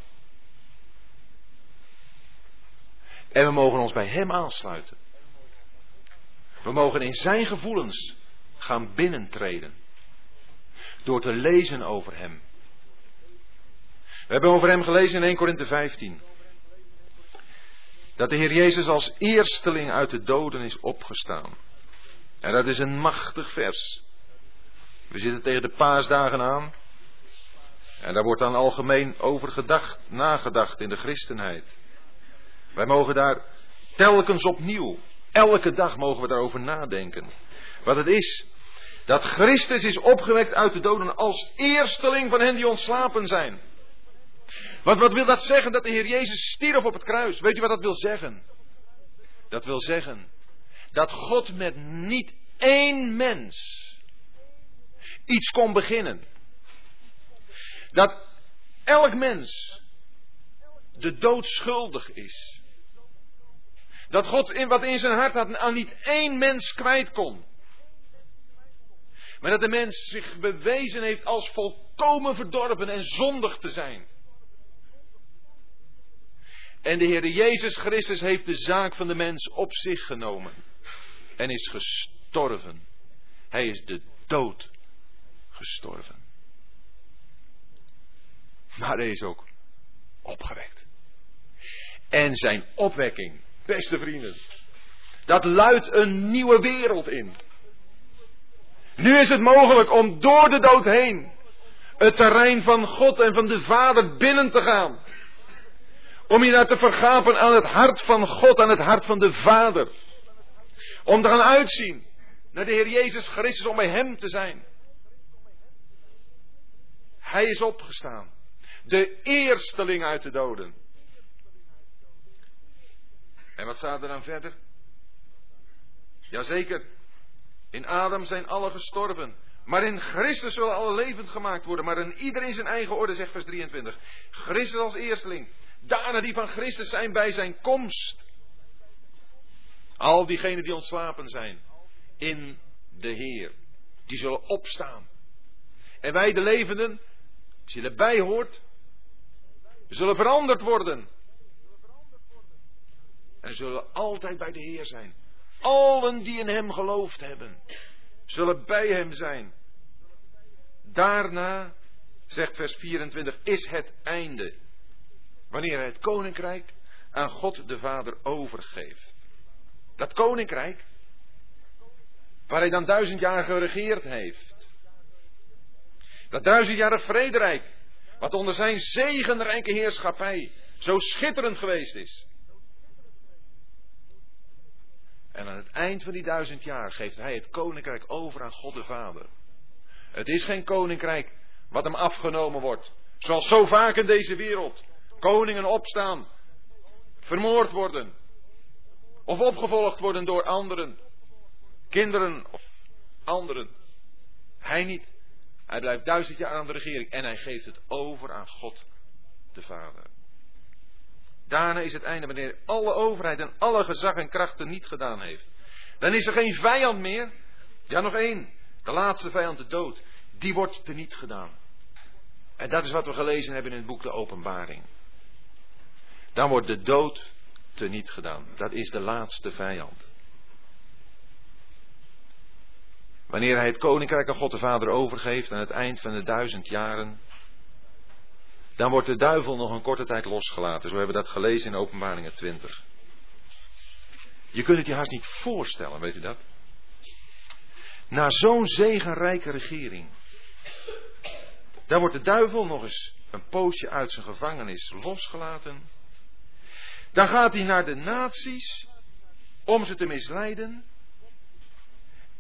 En we mogen ons bij Hem aansluiten. We mogen in Zijn gevoelens gaan binnentreden. Door te lezen over Hem. We hebben over Hem gelezen in 1 Korinthe 15. Dat de Heer Jezus als eersteling uit de doden is opgestaan. En dat is een machtig vers. We zitten tegen de paasdagen aan. En daar wordt dan algemeen over gedacht, nagedacht in de christenheid. Wij mogen daar telkens opnieuw, elke dag mogen we daarover nadenken. Wat het is, dat Christus is opgewekt uit de doden als eersteling van hen die ontslapen zijn. Wat, wat wil dat zeggen dat de Heer Jezus stierf op het kruis? Weet je wat dat wil zeggen? Dat wil zeggen dat God met niet één mens iets kon beginnen. Dat elk mens de dood schuldig is. Dat God in wat in zijn hart had aan niet één mens kwijt kon. Maar dat de mens zich bewezen heeft als volkomen verdorven en zondig te zijn. En de Heer Jezus Christus heeft de zaak van de mens op zich genomen. En is gestorven. Hij is de dood gestorven. Maar hij is ook opgewekt. En zijn opwekking, beste vrienden, dat luidt een nieuwe wereld in. Nu is het mogelijk om door de dood heen het terrein van God en van de Vader binnen te gaan. Om je naar te vergapen aan het hart van God, aan het hart van de Vader. Om te gaan uitzien naar de Heer Jezus Christus, om bij Hem te zijn. Hij is opgestaan. De eersteling uit de doden. En wat staat er dan verder? Jazeker, in Adam zijn alle gestorven. Maar in Christus zullen alle levend gemaakt worden. Maar in iedereen zijn eigen orde, zegt vers 23. Christus als eersteling. Daarna die van Christus zijn bij zijn komst. Al diegenen die ontslapen zijn. In de Heer. Die zullen opstaan. En wij de levenden, als je erbij hoort, zullen veranderd worden. En zullen altijd bij de Heer zijn. Allen die in Hem geloofd hebben, zullen bij Hem zijn. Daarna, zegt vers 24, is het einde. Wanneer Hij het koninkrijk aan God de Vader overgeeft. Dat koninkrijk, waar Hij dan duizend jaar geregeerd heeft. Dat duizendjarig vrederijk, wat onder Zijn zegenrijke heerschappij zo schitterend geweest is. En aan het eind van die duizend jaar geeft hij het koninkrijk over aan God de Vader. Het is geen koninkrijk wat hem afgenomen wordt. Zoals zo vaak in deze wereld. Koningen opstaan, vermoord worden. Of opgevolgd worden door anderen. Kinderen of anderen. Hij niet. Hij blijft duizend jaar aan de regering en hij geeft het over aan God de Vader. Daarna is het einde wanneer alle overheid en alle gezag en krachten niet gedaan heeft. Dan is er geen vijand meer. Ja, nog één. De laatste vijand, de dood. Die wordt er niet gedaan. En dat is wat we gelezen hebben in het boek De Openbaring. Dan wordt de dood te niet gedaan. Dat is de laatste vijand. Wanneer hij het koninkrijk aan God de Vader overgeeft aan het eind van de duizend jaren, dan wordt de duivel nog een korte tijd losgelaten. Zo hebben we dat gelezen in Openbaringen 20. Je kunt het je haast niet voorstellen, weet u dat? Na zo'n zegenrijke regering. Dan wordt de duivel nog eens een poosje uit zijn gevangenis losgelaten. Dan gaat hij naar de naties om ze te misleiden.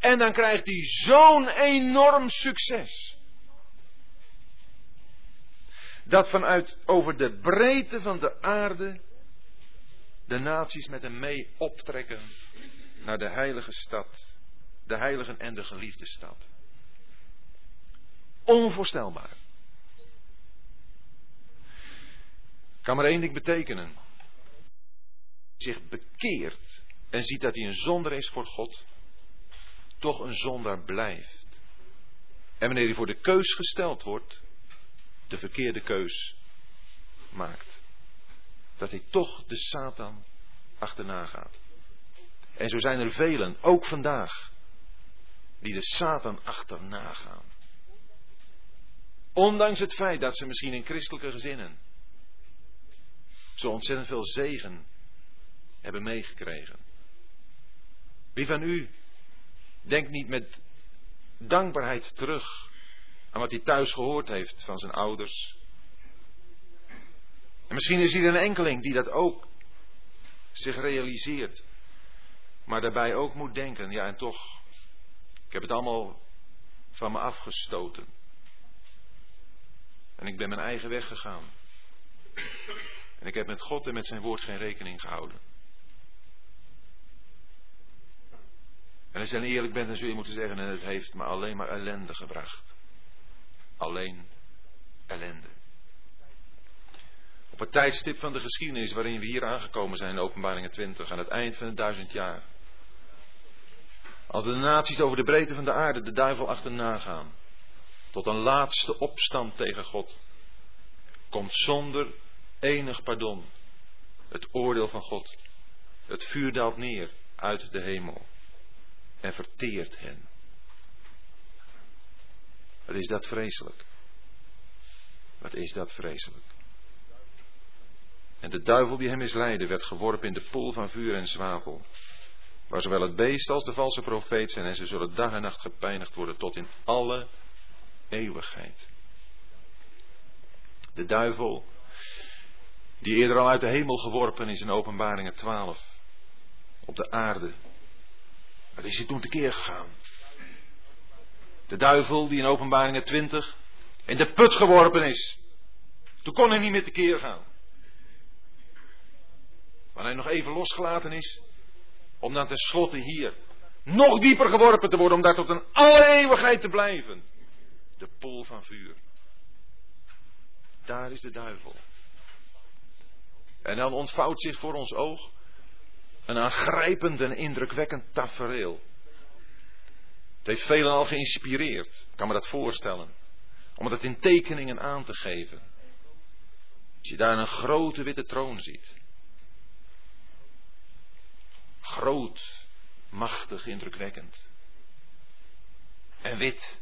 En dan krijgt hij zo'n enorm succes dat vanuit over de breedte van de aarde de naties met hem mee optrekken naar de heilige stad, de heilige en de geliefde stad. Onvoorstelbaar. Kan maar één ding betekenen. Zich bekeert en ziet dat hij een zondaar is voor God, toch een zondaar blijft. En wanneer hij voor de keus gesteld wordt, de verkeerde keus maakt. Dat hij toch de Satan achterna gaat. En zo zijn er velen, ook vandaag, die de Satan achterna gaan. Ondanks het feit dat ze misschien in christelijke gezinnen zo ontzettend veel zegen hebben meegekregen. Wie van u denkt niet met dankbaarheid terug aan wat hij thuis gehoord heeft van zijn ouders. En misschien is hier een enkeling die dat ook zich realiseert. Maar daarbij ook moet denken, ja en toch, ik heb het allemaal van me afgestoten. En ik ben mijn eigen weg gegaan. En ik heb met God en met zijn woord geen rekening gehouden. En als je eerlijk bent, dan zul je moeten zeggen, en het heeft me alleen maar ellende gebracht alleen ellende. Op het tijdstip van de geschiedenis waarin we hier aangekomen zijn in openbaringen 20, aan het eind van het duizend jaar. Als de naties over de breedte van de aarde de duivel achterna gaan, tot een laatste opstand tegen God, komt zonder enig pardon het oordeel van God. Het vuur daalt neer uit de hemel en verteert hen. Wat is dat vreselijk? Wat is dat vreselijk? En de duivel die hem misleidde werd geworpen in de poel van vuur en zwavel. Waar zowel het beest als de valse profeet zijn en ze zullen dag en nacht gepijnigd worden tot in alle eeuwigheid. De duivel, die eerder al uit de hemel geworpen is in openbaringen 12, op de aarde. Wat is hij toen tekeer gegaan? De duivel die in openbaringen 20 in de put geworpen is. Toen kon hij niet meer tekeer gaan. Maar hij nog even losgelaten is, om dan tenslotte hier nog dieper geworpen te worden, om daar tot een alle eeuwigheid te blijven. De pool van vuur. Daar is de duivel. En dan ontvouwt zich voor ons oog een aangrijpend en indrukwekkend tafereel. Het heeft velen al geïnspireerd, ik kan me dat voorstellen. Om het in tekeningen aan te geven. Als je daar een grote witte troon ziet. Groot, machtig, indrukwekkend. En wit,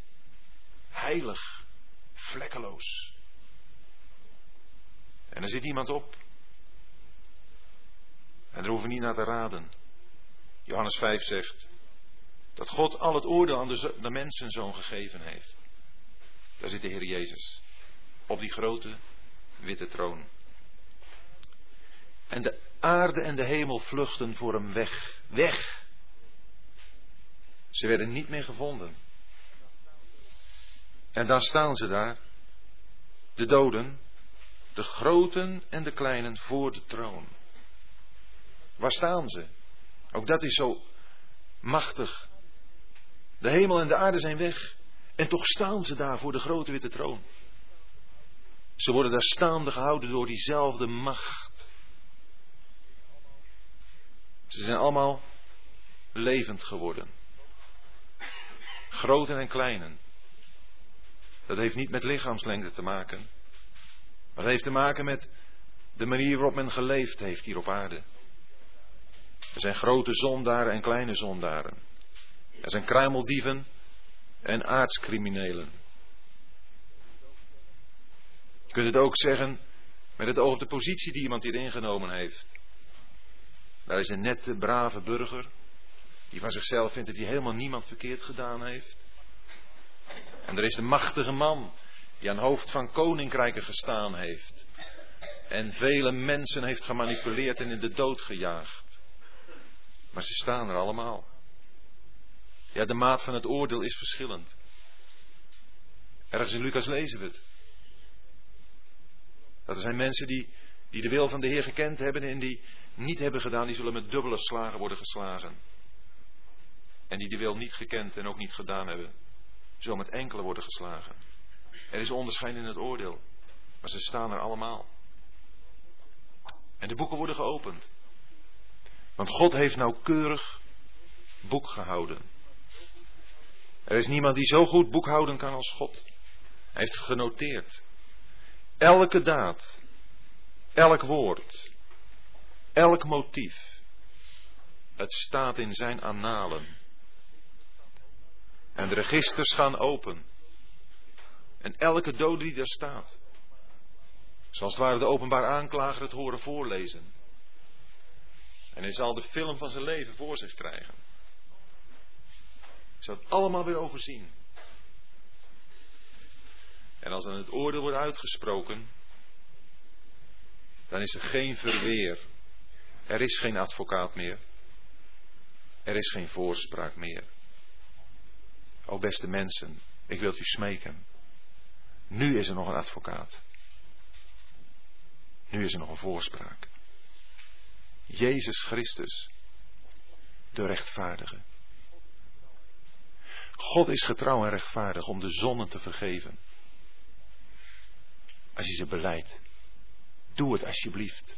heilig, vlekkeloos. En er zit iemand op. En daar hoeven we niet naar te raden. Johannes 5 zegt dat God al het oordeel aan de, de mensenzoon gegeven heeft. Daar zit de Heer Jezus. Op die grote witte troon. En de aarde en de hemel vluchten voor hem weg. Weg. Ze werden niet meer gevonden. En dan staan ze daar. De doden. De groten en de kleinen voor de troon. Waar staan ze? Ook dat is zo machtig. De hemel en de aarde zijn weg. En toch staan ze daar voor de grote witte troon. Ze worden daar staande gehouden door diezelfde macht. Ze zijn allemaal levend geworden. Groten en kleinen. Dat heeft niet met lichaamslengte te maken. Maar het heeft te maken met de manier waarop men geleefd heeft hier op aarde. Er zijn grote zondaren en kleine zondaren. Er zijn kruimeldieven en aardscriminelen. Je kunt het ook zeggen met het oog op de positie die iemand hier ingenomen heeft. Daar is een nette, brave burger, die van zichzelf vindt dat hij helemaal niemand verkeerd gedaan heeft. En er is de machtige man, die aan hoofd van koninkrijken gestaan heeft. En vele mensen heeft gemanipuleerd en in de dood gejaagd. Maar ze staan er allemaal. Ja, de maat van het oordeel is verschillend. Ergens in Lucas lezen we het. Dat er zijn mensen die, die de wil van de Heer gekend hebben en die niet hebben gedaan, die zullen met dubbele slagen worden geslagen. En die de wil niet gekend en ook niet gedaan hebben, zullen met enkele worden geslagen. Er is onderscheid in het oordeel, maar ze staan er allemaal. En de boeken worden geopend. Want God heeft nauwkeurig boek gehouden. Er is niemand die zo goed boekhouden kan als God. Hij heeft genoteerd. Elke daad, elk woord, elk motief. Het staat in zijn annalen. En de registers gaan open. En elke dode die daar staat. Zoals het ware de openbaar aanklager het horen voorlezen. En hij zal de film van zijn leven voor zich krijgen. Ik zal het allemaal weer overzien. En als dan het oordeel wordt uitgesproken, dan is er geen verweer. Er is geen advocaat meer. Er is geen voorspraak meer. O beste mensen, ik wil u smeken. Nu is er nog een advocaat. Nu is er nog een voorspraak. Jezus Christus, de rechtvaardige. God is getrouw en rechtvaardig om de zonden te vergeven. Als je ze beleidt. Doe het alsjeblieft.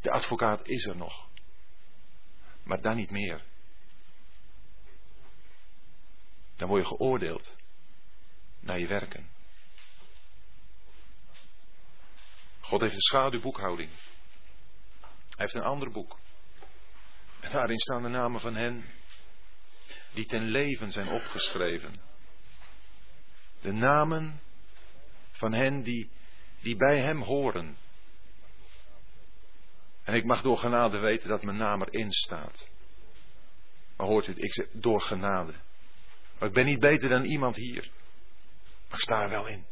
De advocaat is er nog. Maar dan niet meer. Dan word je geoordeeld naar je werken. God heeft een schaduwboekhouding. Hij heeft een ander boek. En daarin staan de namen van hen die ten leven zijn opgeschreven. De namen van hen die, die bij hem horen. En ik mag door genade weten dat mijn naam erin staat. Maar hoort u het, ik zeg door genade. Maar ik ben niet beter dan iemand hier. Maar ik sta er wel in.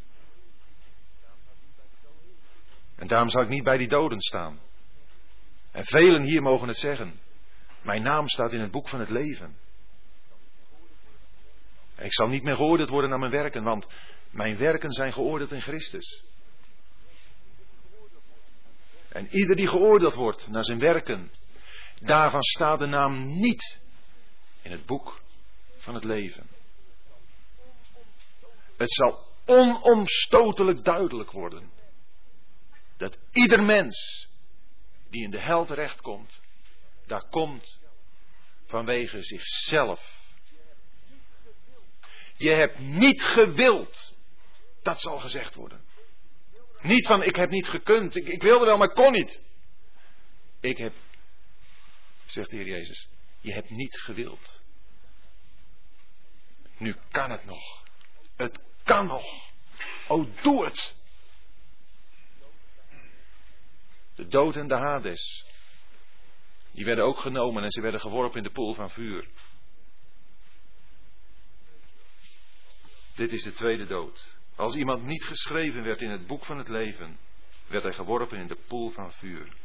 En daarom zal ik niet bij die doden staan. En velen hier mogen het zeggen. Mijn naam staat in het boek van het leven. En ik zal niet meer geoordeeld worden naar mijn werken, want mijn werken zijn geoordeeld in Christus. En ieder die geoordeeld wordt naar zijn werken, daarvan staat de naam niet in het boek van het leven. Het zal onomstotelijk duidelijk worden dat ieder mens die in de hel terechtkomt, daar komt vanwege zichzelf. Je hebt niet gewild, dat zal gezegd worden. Niet van ik heb niet gekund, ik, ik wilde wel, maar kon niet. Ik heb, zegt de Heer Jezus, je hebt niet gewild. Nu kan het nog. Het kan nog. Oh, doe het. De dood en de Hades. Die werden ook genomen en ze werden geworpen in de poel van vuur. Dit is de tweede dood. Als iemand niet geschreven werd in het boek van het leven, werd hij geworpen in de poel van vuur.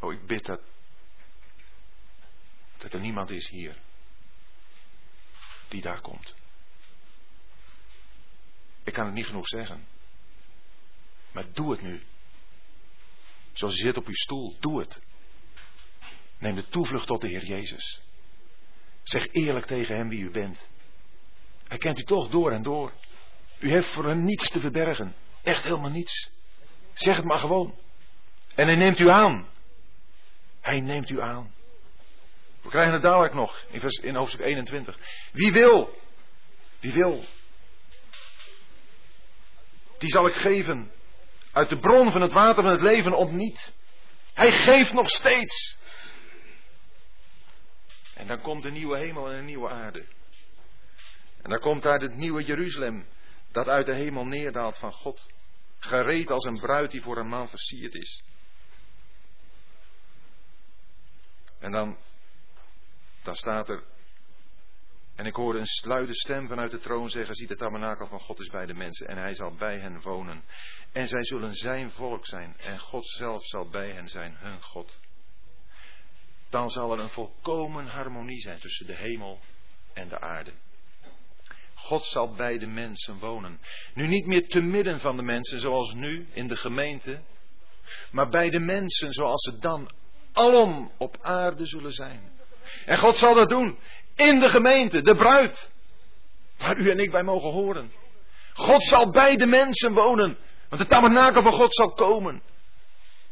Oh, ik bid dat, dat er niemand is hier die daar komt. Ik kan het niet genoeg zeggen. Maar doe het nu. Zoals je zit op uw stoel, doe het. Neem de toevlucht tot de Heer Jezus. Zeg eerlijk tegen Hem wie u bent. Hij kent u toch door en door. U heeft voor hem niets te verbergen. Echt helemaal niets. Zeg het maar gewoon. En hij neemt u aan. Hij neemt u aan. We krijgen het dadelijk nog in, hoofdstuk 21. Wie wil, wie wil, die zal ik geven uit de bron van het water van het leven ontniet. Hij geeft nog steeds. En dan komt een nieuwe hemel en een nieuwe aarde. En dan komt uit het nieuwe Jeruzalem, dat uit de hemel neerdaalt van God. Gereed als een bruid die voor een man versierd is. En dan, dan staat er, en ik hoorde een luide stem vanuit de troon zeggen, zie de tabernakel van God is bij de mensen en hij zal bij hen wonen. En zij zullen zijn volk zijn en God zelf zal bij hen zijn, hun God. Dan zal er een volkomen harmonie zijn tussen de hemel en de aarde. God zal bij de mensen wonen. Nu niet meer te midden van de mensen zoals nu in de gemeente, maar bij de mensen zoals ze dan alom op aarde zullen zijn. En God zal dat doen in de gemeente, de bruid, waar u en ik bij mogen horen. God zal bij de mensen wonen, want de tabernakel van God zal komen.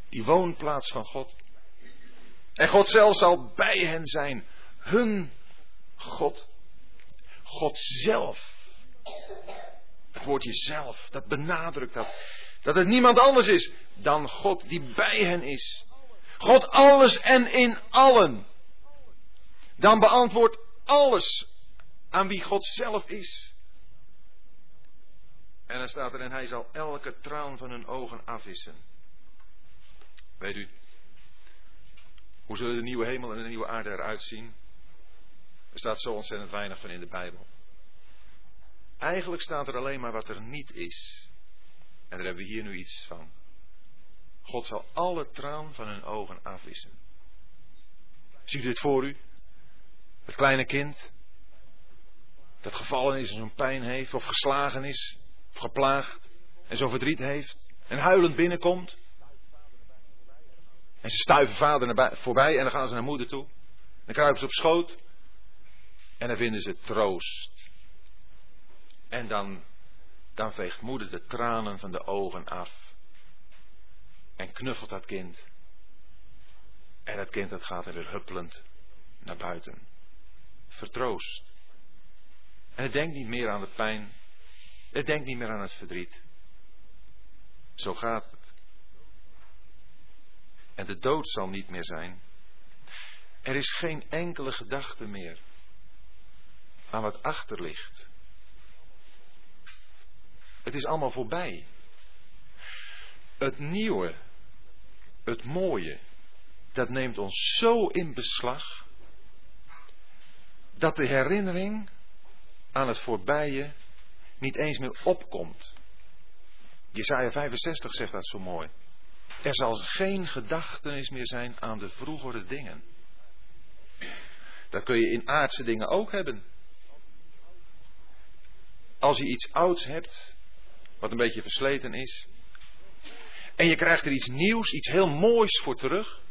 Die woonplaats van God. En God zelf zal bij hen zijn, hun God. God zelf. Het woordje zelf, dat benadrukt dat. Dat het niemand anders is dan God die bij hen is. God alles en in allen. Dan beantwoordt alles aan wie God zelf is. En dan staat er, en hij zal elke traan van hun ogen afwissen. Weet u, hoe zullen de nieuwe hemel en de nieuwe aarde eruit zien? Er staat zo ontzettend weinig van in de Bijbel. Eigenlijk staat er alleen maar wat er niet is. En daar hebben we hier nu iets van. God zal alle traan van hun ogen afwissen. Ziet u dit voor u? Het kleine kind dat gevallen is en zo'n pijn heeft, of geslagen is, of geplaagd en zo'n verdriet heeft, en huilend binnenkomt. En ze stuiven vader voorbij en dan gaan ze naar moeder toe. Dan kruipen ze op schoot en dan vinden ze troost. En dan, dan veegt moeder de tranen van de ogen af. En knuffelt dat kind. En dat kind dat gaat er weer huppelend naar buiten vertroost. En het denkt niet meer aan de pijn. Het denkt niet meer aan het verdriet. Zo gaat het. En de dood zal niet meer zijn. Er is geen enkele gedachte meer aan wat achter ligt. Het is allemaal voorbij. Het nieuwe, het mooie, dat neemt ons zo in beslag dat de herinnering aan het voorbije niet eens meer opkomt. Jesaja 65 zegt dat zo mooi. Er zal geen gedachtenis meer zijn aan de vroegere dingen. Dat kun je in aardse dingen ook hebben. Als je iets ouds hebt, wat een beetje versleten is, en je krijgt er iets nieuws, iets heel moois voor terug,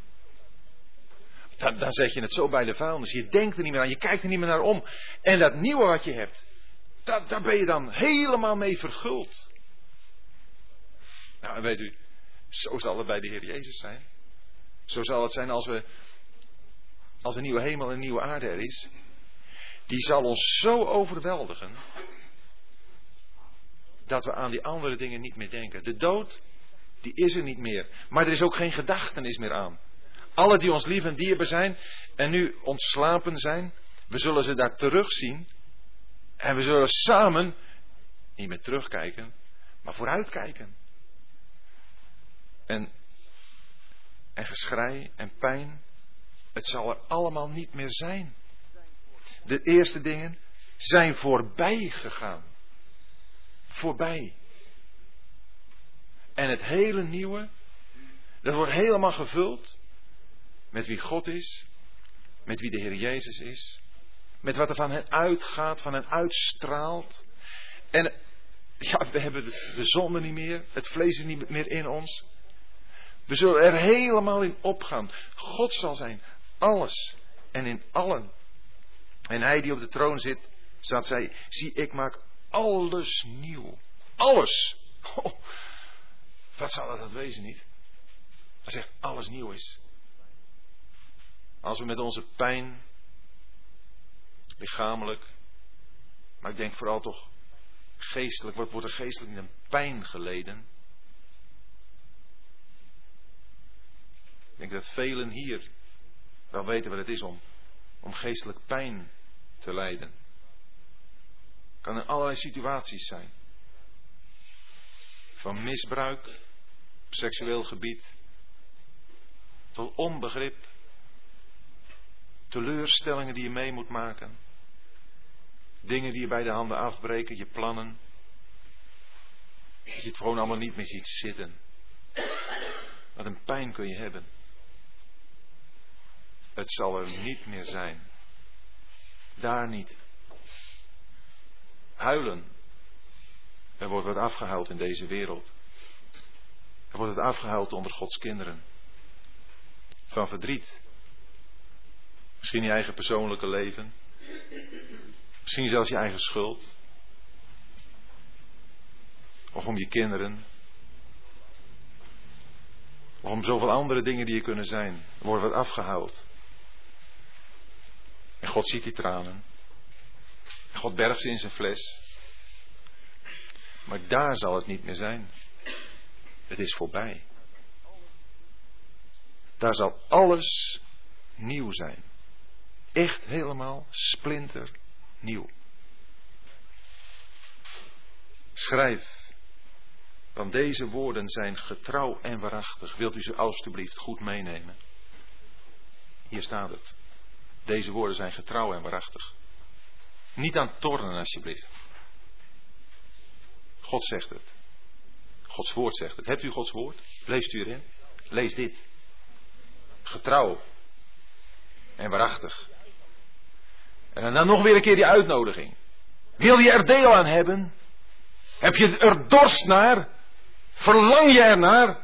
dan, dan zet je het zo bij de vuilnis. Je denkt er niet meer aan, je kijkt er niet meer naar om. En dat nieuwe wat je hebt, daar, daar ben je dan helemaal mee verguld. Nou, en weet u, zo zal het bij de Heer Jezus zijn. Zo zal het zijn als we, als een nieuwe hemel en een nieuwe aarde er is. Die zal ons zo overweldigen, dat we aan die andere dingen niet meer denken. De dood, die is er niet meer. Maar er is ook geen gedachtenis meer aan. Alle die ons lief en dierbaar zijn en nu ontslapen zijn, we zullen ze daar terugzien. En we zullen samen niet meer terugkijken, maar vooruitkijken. En, en geschrei en pijn, het zal er allemaal niet meer zijn. De eerste dingen zijn voorbij gegaan. Voorbij. En het hele nieuwe, dat wordt helemaal gevuld met wie God is, met wie de Heer Jezus is, met wat er van hen uitgaat, van hen uitstraalt. En ja, we hebben de, de zonde niet meer, het vlees is niet meer in ons. We zullen er helemaal in opgaan. God zal zijn alles en in allen. En hij die op de troon zit, staat zij, zie ik maak alles nieuw. Alles. Wat zal dat wezen niet? Hij zegt alles nieuw is. Als we met onze pijn, lichamelijk, maar ik denk vooral toch geestelijk, wordt er geestelijk in een pijn geleden? Ik denk dat velen hier wel weten wat het is om, om geestelijk pijn te lijden. Kan in allerlei situaties zijn. Van misbruik op seksueel gebied tot onbegrip, teleurstellingen die je mee moet maken, dingen die je bij de handen afbreken, je plannen. Je het gewoon allemaal niet meer ziet zitten. Wat een pijn kun je hebben. Het zal er niet meer zijn. Daar niet. Huilen. Er wordt wat afgehuild in deze wereld. Er wordt het afgehuild onder Gods kinderen. Van verdriet. Misschien je eigen persoonlijke leven. Misschien zelfs je eigen schuld. Of om je kinderen. Of om zoveel andere dingen die er kunnen zijn. Er wordt wat afgehuild. En God ziet die tranen. En God bergt ze in zijn fles. Maar daar zal het niet meer zijn. Het is voorbij. Daar zal alles nieuw zijn. Echt helemaal splinter nieuw. Schrijf, want deze woorden zijn getrouw en waarachtig. Wilt u ze alstublieft goed meenemen? Hier staat het. Deze woorden zijn getrouw en waarachtig. Niet aan tornen, alsjeblieft. God zegt het. Gods woord zegt het. Hebt u Gods woord? Leest u erin? Lees dit. Getrouw en waarachtig. En dan nog weer een keer die uitnodiging. Wil je er deel aan hebben? Heb je er dorst naar? Verlang je er naar?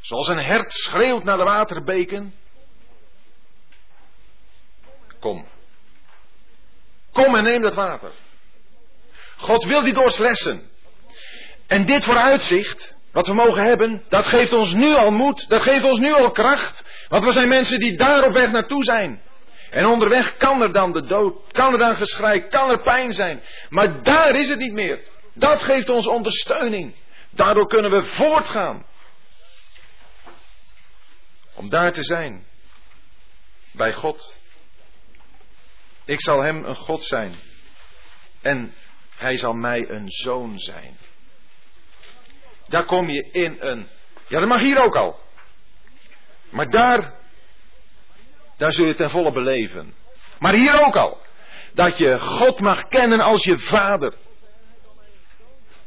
Zoals een hert schreeuwt naar de waterbeken. Kom. Kom en neem dat water. God wil die dorst lessen. En dit vooruitzicht, wat we mogen hebben, dat geeft ons nu al moed, dat geeft ons nu al kracht. Want we zijn mensen die daar op weg naartoe zijn. En onderweg kan er dan de dood, kan er dan geschrei, kan er pijn zijn. Maar daar is het niet meer. Dat geeft ons ondersteuning. Daardoor kunnen we voortgaan. Om daar te zijn. bij God. Ik zal hem een God zijn. En hij zal mij een zoon zijn. Daar kom je in een. Ja, dat mag hier ook al. Maar daar. Daar zul je ten volle beleven. Maar hier ook al. Dat je God mag kennen als je vader.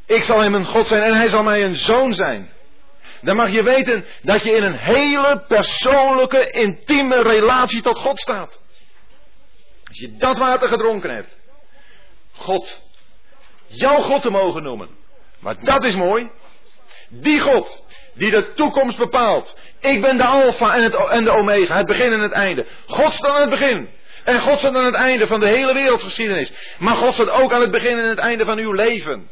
Ik zal hem een God zijn en hij zal mij een zoon zijn. Dan mag je weten dat je in een hele persoonlijke, intieme relatie tot God staat. Als je dat water gedronken hebt. God. Jouw God te mogen noemen. Maar dat is mooi. Die God. Die de toekomst bepaalt. Ik ben de alfa en, het, en de omega. Het begin en het einde. God staat aan het begin. En God staat aan het einde van de hele wereldgeschiedenis. Maar God staat ook aan het begin en het einde van uw leven.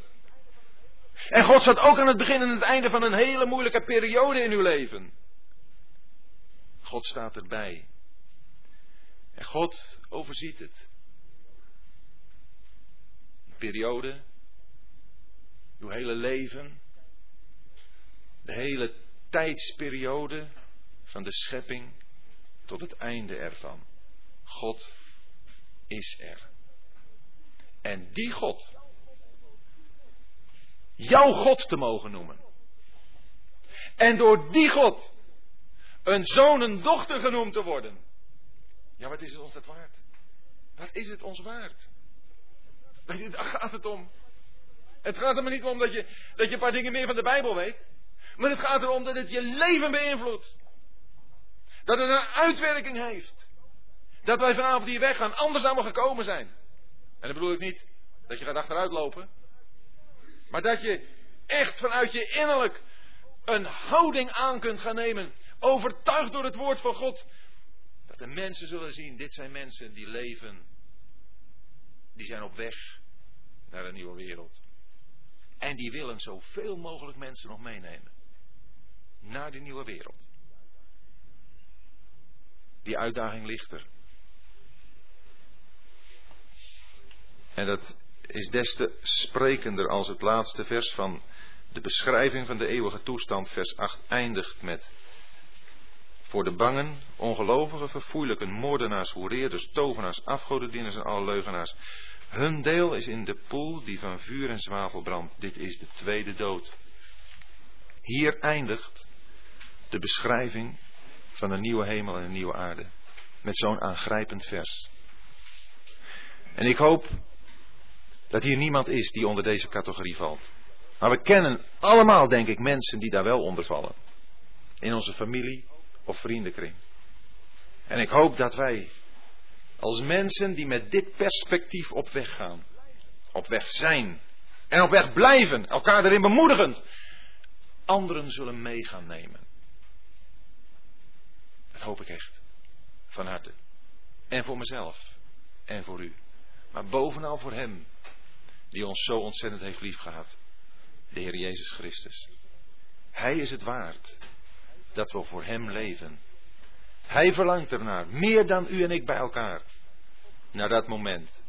En God staat ook aan het begin en het einde van een hele moeilijke periode in uw leven. God staat erbij. En God overziet het. Die periode, uw hele leven, de hele tijdsperiode van de schepping tot het einde ervan. God is er. En die God, jouw God te mogen noemen. En door die God een zoon, een dochter genoemd te worden. Ja, wat is het ons dat waard? Wat is het ons waard? Daar gaat het om. Het gaat er maar niet om dat je, dat je een paar dingen meer van de Bijbel weet. Maar het gaat erom dat het je leven beïnvloedt. Dat het een uitwerking heeft. Dat wij vanavond hier weggaan anders dan we gekomen zijn. En dan bedoel ik niet dat je gaat achteruit lopen. Maar dat je echt vanuit je innerlijk een houding aan kunt gaan nemen. Overtuigd door het woord van God. Dat de mensen zullen zien, dit zijn mensen die leven. Die zijn op weg naar een nieuwe wereld. En die willen zoveel mogelijk mensen nog meenemen. Naar die nieuwe wereld. Die uitdaging ligt er. En dat is des te sprekender als het laatste vers van de beschrijving van de eeuwige toestand, vers 8, eindigt met voor de bangen, ongelovigen, verfoeilijken, moordenaars, hoereerders, tovenaars, afgodendieners en alle leugenaars. Hun deel is in de poel die van vuur en zwavel brandt. Dit is de tweede dood. Hier eindigt de beschrijving van een nieuwe hemel en een nieuwe aarde. Met zo'n aangrijpend vers. En ik hoop dat hier niemand is die onder deze categorie valt. Maar we kennen allemaal, denk ik, mensen die daar wel onder vallen. In onze familie of vriendenkring. En ik hoop dat wij, als mensen die met dit perspectief op weg gaan, op weg zijn en op weg blijven, elkaar erin bemoedigend, anderen zullen mee gaan nemen. Dat hoop ik echt. Van harte. En voor mezelf. En voor u. Maar bovenal voor Hem die ons zo ontzettend heeft liefgehad. De Heer Jezus Christus. Hij is het waard dat we voor Hem leven. Hij verlangt ernaar, meer dan u en ik bij elkaar. Naar dat moment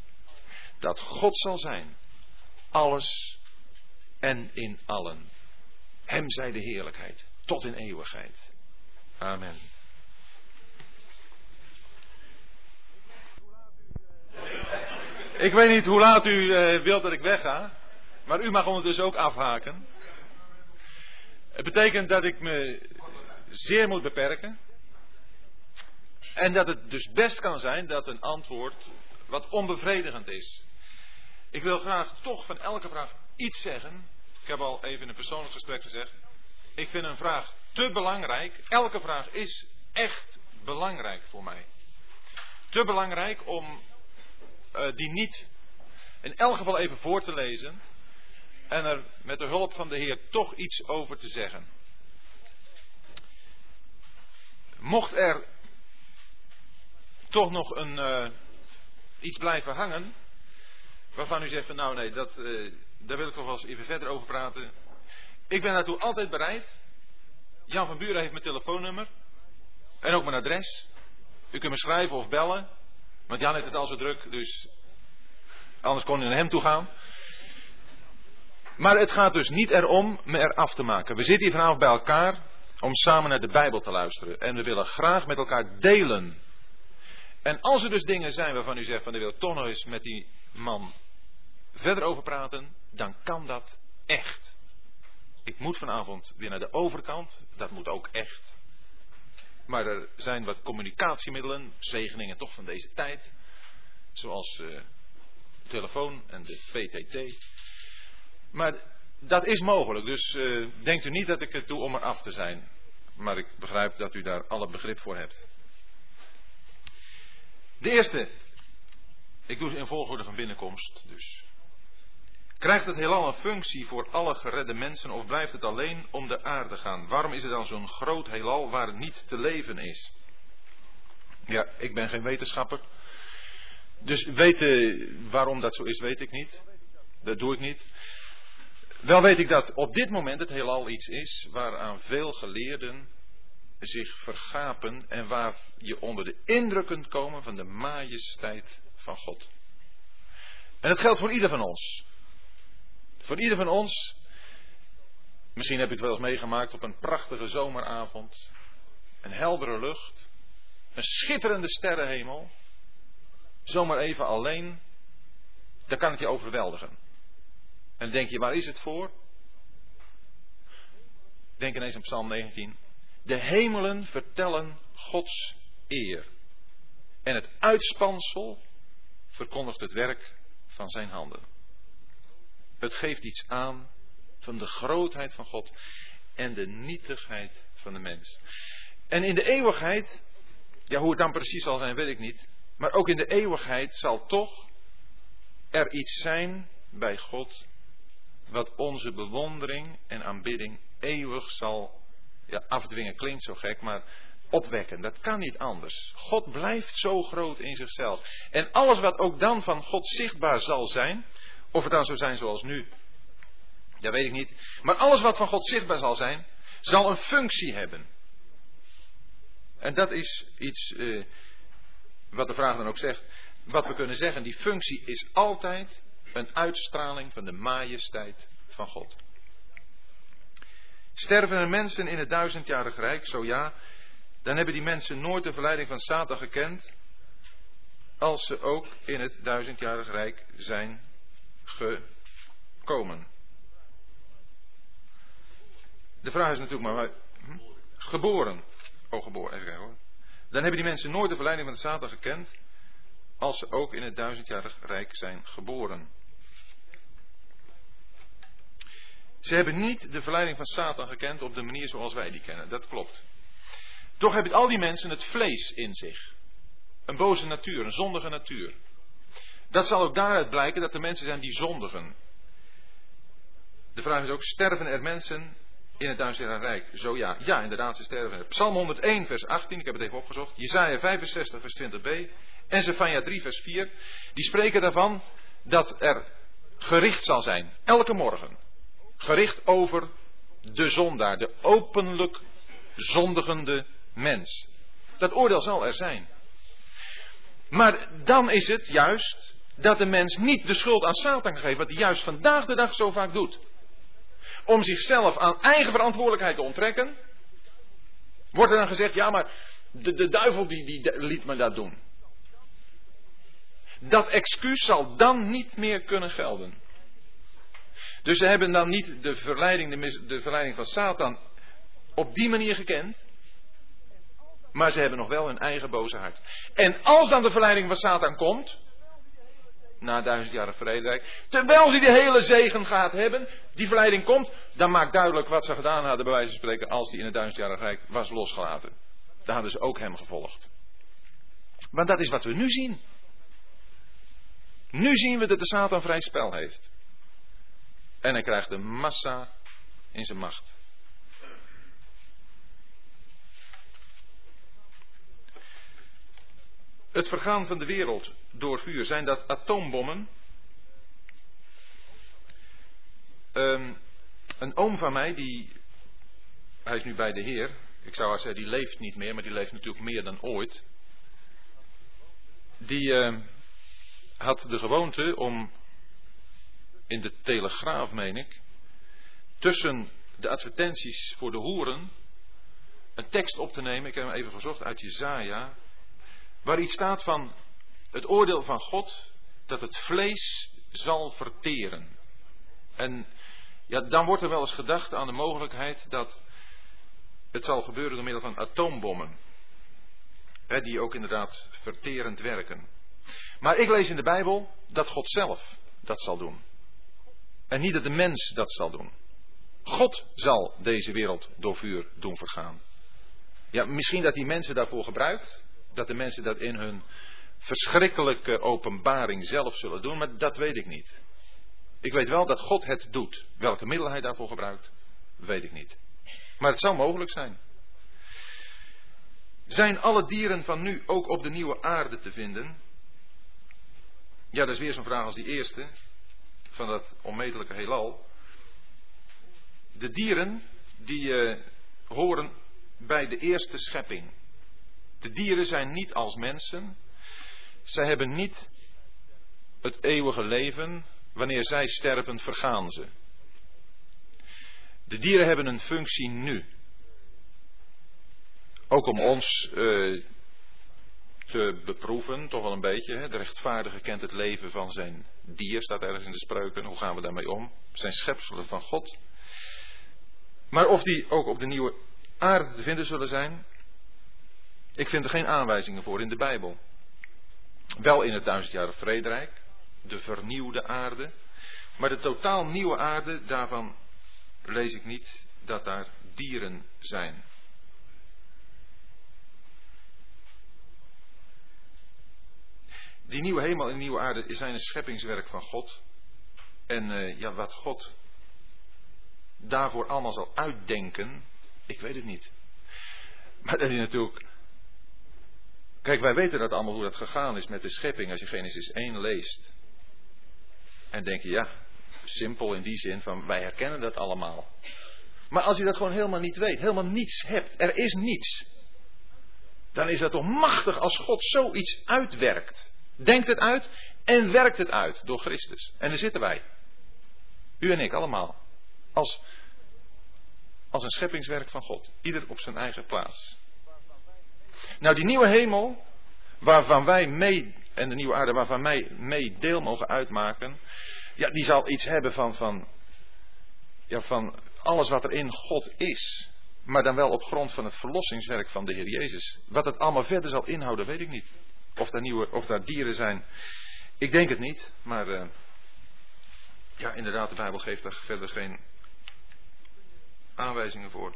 dat God zal zijn. Alles en in allen. Hem zij de heerlijkheid tot in eeuwigheid. Amen. Ik weet niet hoe laat u uh, wilt dat ik wegga. Maar u mag ondertussen ook afhaken. Het betekent dat ik me zeer moet beperken. En dat het dus best kan zijn dat een antwoord wat onbevredigend is. Ik wil graag toch van elke vraag iets zeggen. Ik heb al even in een persoonlijk gesprek gezegd. Ik vind een vraag te belangrijk. Elke vraag is echt belangrijk voor mij. Te belangrijk om uh, die niet in elk geval even voor te lezen en er met de hulp van de Heer toch iets over te zeggen. Mocht er toch nog een, uh, iets blijven hangen, waarvan u zegt van nou nee, dat, uh, daar wil ik toch wel eens even verder over praten. Ik ben daartoe altijd bereid. Jan van Buren heeft mijn telefoonnummer en ook mijn adres. U kunt me schrijven of bellen. Want Jan heeft het al zo druk, dus anders kon hij naar hem toe gaan. Maar het gaat dus niet erom me eraf te maken. We zitten hier vanavond bij elkaar om samen naar de Bijbel te luisteren. En we willen graag met elkaar delen En als er dus dingen zijn waarvan u zegt van de wil eens met die man verder over praten, dan kan dat echt. Ik moet vanavond weer naar de overkant, dat moet ook echt. Maar er zijn wat communicatiemiddelen, zegeningen toch van deze tijd, zoals uh, telefoon en de PTT. Maar dat is mogelijk, dus uh, denkt u niet dat ik het doe om er af te zijn. Maar ik begrijp dat u daar alle begrip voor hebt. De eerste. Ik doe ze in volgorde van binnenkomst. Dus. Krijgt het heelal een functie voor alle geredde mensen of blijft het alleen om de aarde gaan? Waarom is het dan zo'n groot heelal waar niet te leven is? Ja, ik ben geen wetenschapper. Dus weten waarom dat zo is, weet ik niet. Dat doe ik niet. Wel weet ik dat op dit moment het heelal iets is waaraan veel geleerden zich vergapen en waar je onder de indruk kunt komen van de majesteit van God. En dat geldt voor ieder van ons. Voor ieder van ons. Misschien heb je het wel eens meegemaakt op een prachtige zomeravond. Een heldere lucht. Een schitterende sterrenhemel. Zomaar even alleen. Dan kan het je overweldigen. En denk je, waar is het voor? Denk ineens aan Psalm 19. De hemelen vertellen Gods eer. En het uitspansel verkondigt het werk van zijn handen. Het geeft iets aan van de grootheid van God en de nietigheid van de mens. En in de eeuwigheid, ja hoe het dan precies zal zijn, weet ik niet. Maar ook in de eeuwigheid zal toch er iets zijn bij God wat onze bewondering en aanbidding eeuwig zal ja, afdwingen klinkt zo gek, maar opwekken. Dat kan niet anders. God blijft zo groot in zichzelf. En alles wat ook dan van God zichtbaar zal zijn, of het dan zou zijn zoals nu, dat weet ik niet. Maar alles wat van God zichtbaar zal zijn, zal een functie hebben. En dat is iets uh, wat de vraag dan ook zegt. Wat we kunnen zeggen, die functie is altijd een uitstraling van de majesteit van God. Sterven er mensen in het duizendjarig rijk? Zo ja. Dan hebben die mensen nooit de verleiding van Satan gekend. Als ze ook in het duizendjarig rijk zijn gekomen. De vraag is natuurlijk maar. Hm? Geboren. Oh, geboren. Even kijken hoor. Dan hebben die mensen nooit de verleiding van Satan gekend. Als ze ook in het duizendjarig rijk zijn geboren. Ze hebben niet de verleiding van Satan gekend op de manier zoals wij die kennen. Dat klopt. Toch hebben al die mensen het vlees in zich. Een boze natuur, een zondige natuur. Dat zal ook daaruit blijken dat er mensen zijn die zondigen. De vraag is ook, sterven er mensen in het duizendjarig rijk? Zo ja. Ja, inderdaad, ze sterven er. Psalm 101, vers 18, ik heb het even opgezocht. Jezaja 65, vers 20b. En Zephania 3, vers 4. Die spreken daarvan dat er gericht zal zijn. Elke morgen gericht over de zondaar, de openlijk zondigende mens. Dat oordeel zal er zijn. Maar dan is het juist dat de mens niet de schuld aan Satan geeft, wat hij juist vandaag de dag zo vaak doet. Om zichzelf aan eigen verantwoordelijkheid te onttrekken, wordt er dan gezegd, ja maar de, de duivel die, die liet me dat doen. Dat excuus zal dan niet meer kunnen gelden. Dus ze hebben dan niet de verleiding, de, de verleiding van Satan op die manier gekend. Maar ze hebben nog wel hun eigen boze hart. En als dan de verleiding van Satan komt, na duizend jaren vrederijk, terwijl ze die hele zegen gaat hebben, die verleiding komt, dan maakt duidelijk wat ze gedaan hadden, bij wijze van spreken, als die in het duizendjarig rijk was losgelaten. Dan hadden ze ook hem gevolgd. Want dat is wat we nu zien. Nu zien we dat de Satan vrij spel heeft. En hij krijgt de massa in zijn macht. Het vergaan van de wereld door vuur, zijn dat atoombommen? Um, een oom van mij, die, hij is nu bij de Heer. Ik zou zeggen, die leeft niet meer, maar die leeft natuurlijk meer dan ooit. Die uh, had de gewoonte om in de Telegraaf, meen ik, tussen de advertenties voor de hoeren een tekst op te nemen. Ik heb hem even gezocht uit Jezaja. Waar iets staat van het oordeel van God dat het vlees zal verteren. En ja, dan wordt er wel eens gedacht aan de mogelijkheid dat het zal gebeuren door middel van atoombommen. Hè, die ook inderdaad verterend werken. Maar ik lees in de Bijbel dat God zelf dat zal doen. En niet dat de mens dat zal doen. God zal deze wereld door vuur doen vergaan. Ja, misschien dat die mensen daarvoor gebruikt. Dat de mensen dat in hun verschrikkelijke openbaring zelf zullen doen, maar dat weet ik niet. Ik weet wel dat God het doet. Welke middelen hij daarvoor gebruikt, weet ik niet. Maar het zou mogelijk zijn. Zijn alle dieren van nu ook op de nieuwe aarde te vinden? Ja, dat is weer zo'n vraag als die eerste van dat onmetelijke heelal. De dieren die uh, horen bij de eerste schepping. De dieren zijn niet als mensen. Zij hebben niet het eeuwige leven. Wanneer zij sterven, vergaan ze. De dieren hebben een functie nu. Ook om ons uh, te beproeven, toch wel een beetje. Hè? De rechtvaardige kent het leven van zijn dier, staat ergens in de spreuken. Hoe gaan we daarmee om? Zijn schepselen van God. Maar of die ook op de nieuwe aarde te vinden zullen zijn, ik vind er geen aanwijzingen voor in de Bijbel. Wel in het duizendjarige vrederijk, de vernieuwde aarde. Maar de totaal nieuwe aarde, daarvan lees ik niet dat daar dieren zijn. Die nieuwe hemel en nieuwe aarde zijn een scheppingswerk van God. En uh, ja, wat God daarvoor allemaal zal uitdenken, ik weet het niet. Maar dat is natuurlijk. Kijk, wij weten dat allemaal hoe dat gegaan is met de schepping als je Genesis 1 leest. En denk je, ja, simpel in die zin van wij herkennen dat allemaal. Maar als je dat gewoon helemaal niet weet, helemaal niets hebt, er is niets. Dan is dat toch machtig als God zoiets uitwerkt. Denkt het uit en werkt het uit door Christus. En daar zitten wij. U en ik allemaal. Als, als een scheppingswerk van God. Ieder op zijn eigen plaats. Nou, die nieuwe hemel, waarvan wij mee, en de nieuwe aarde, waarvan wij mee deel mogen uitmaken. Ja, die zal iets hebben van, van, ja, van alles wat er in God is. Maar dan wel op grond van het verlossingswerk van de Heer Jezus. Wat het allemaal verder zal inhouden, weet ik niet. Of daar, nieuwe, of daar dieren zijn. Ik denk het niet, maar uh, ja, inderdaad, de Bijbel geeft daar verder geen aanwijzingen voor.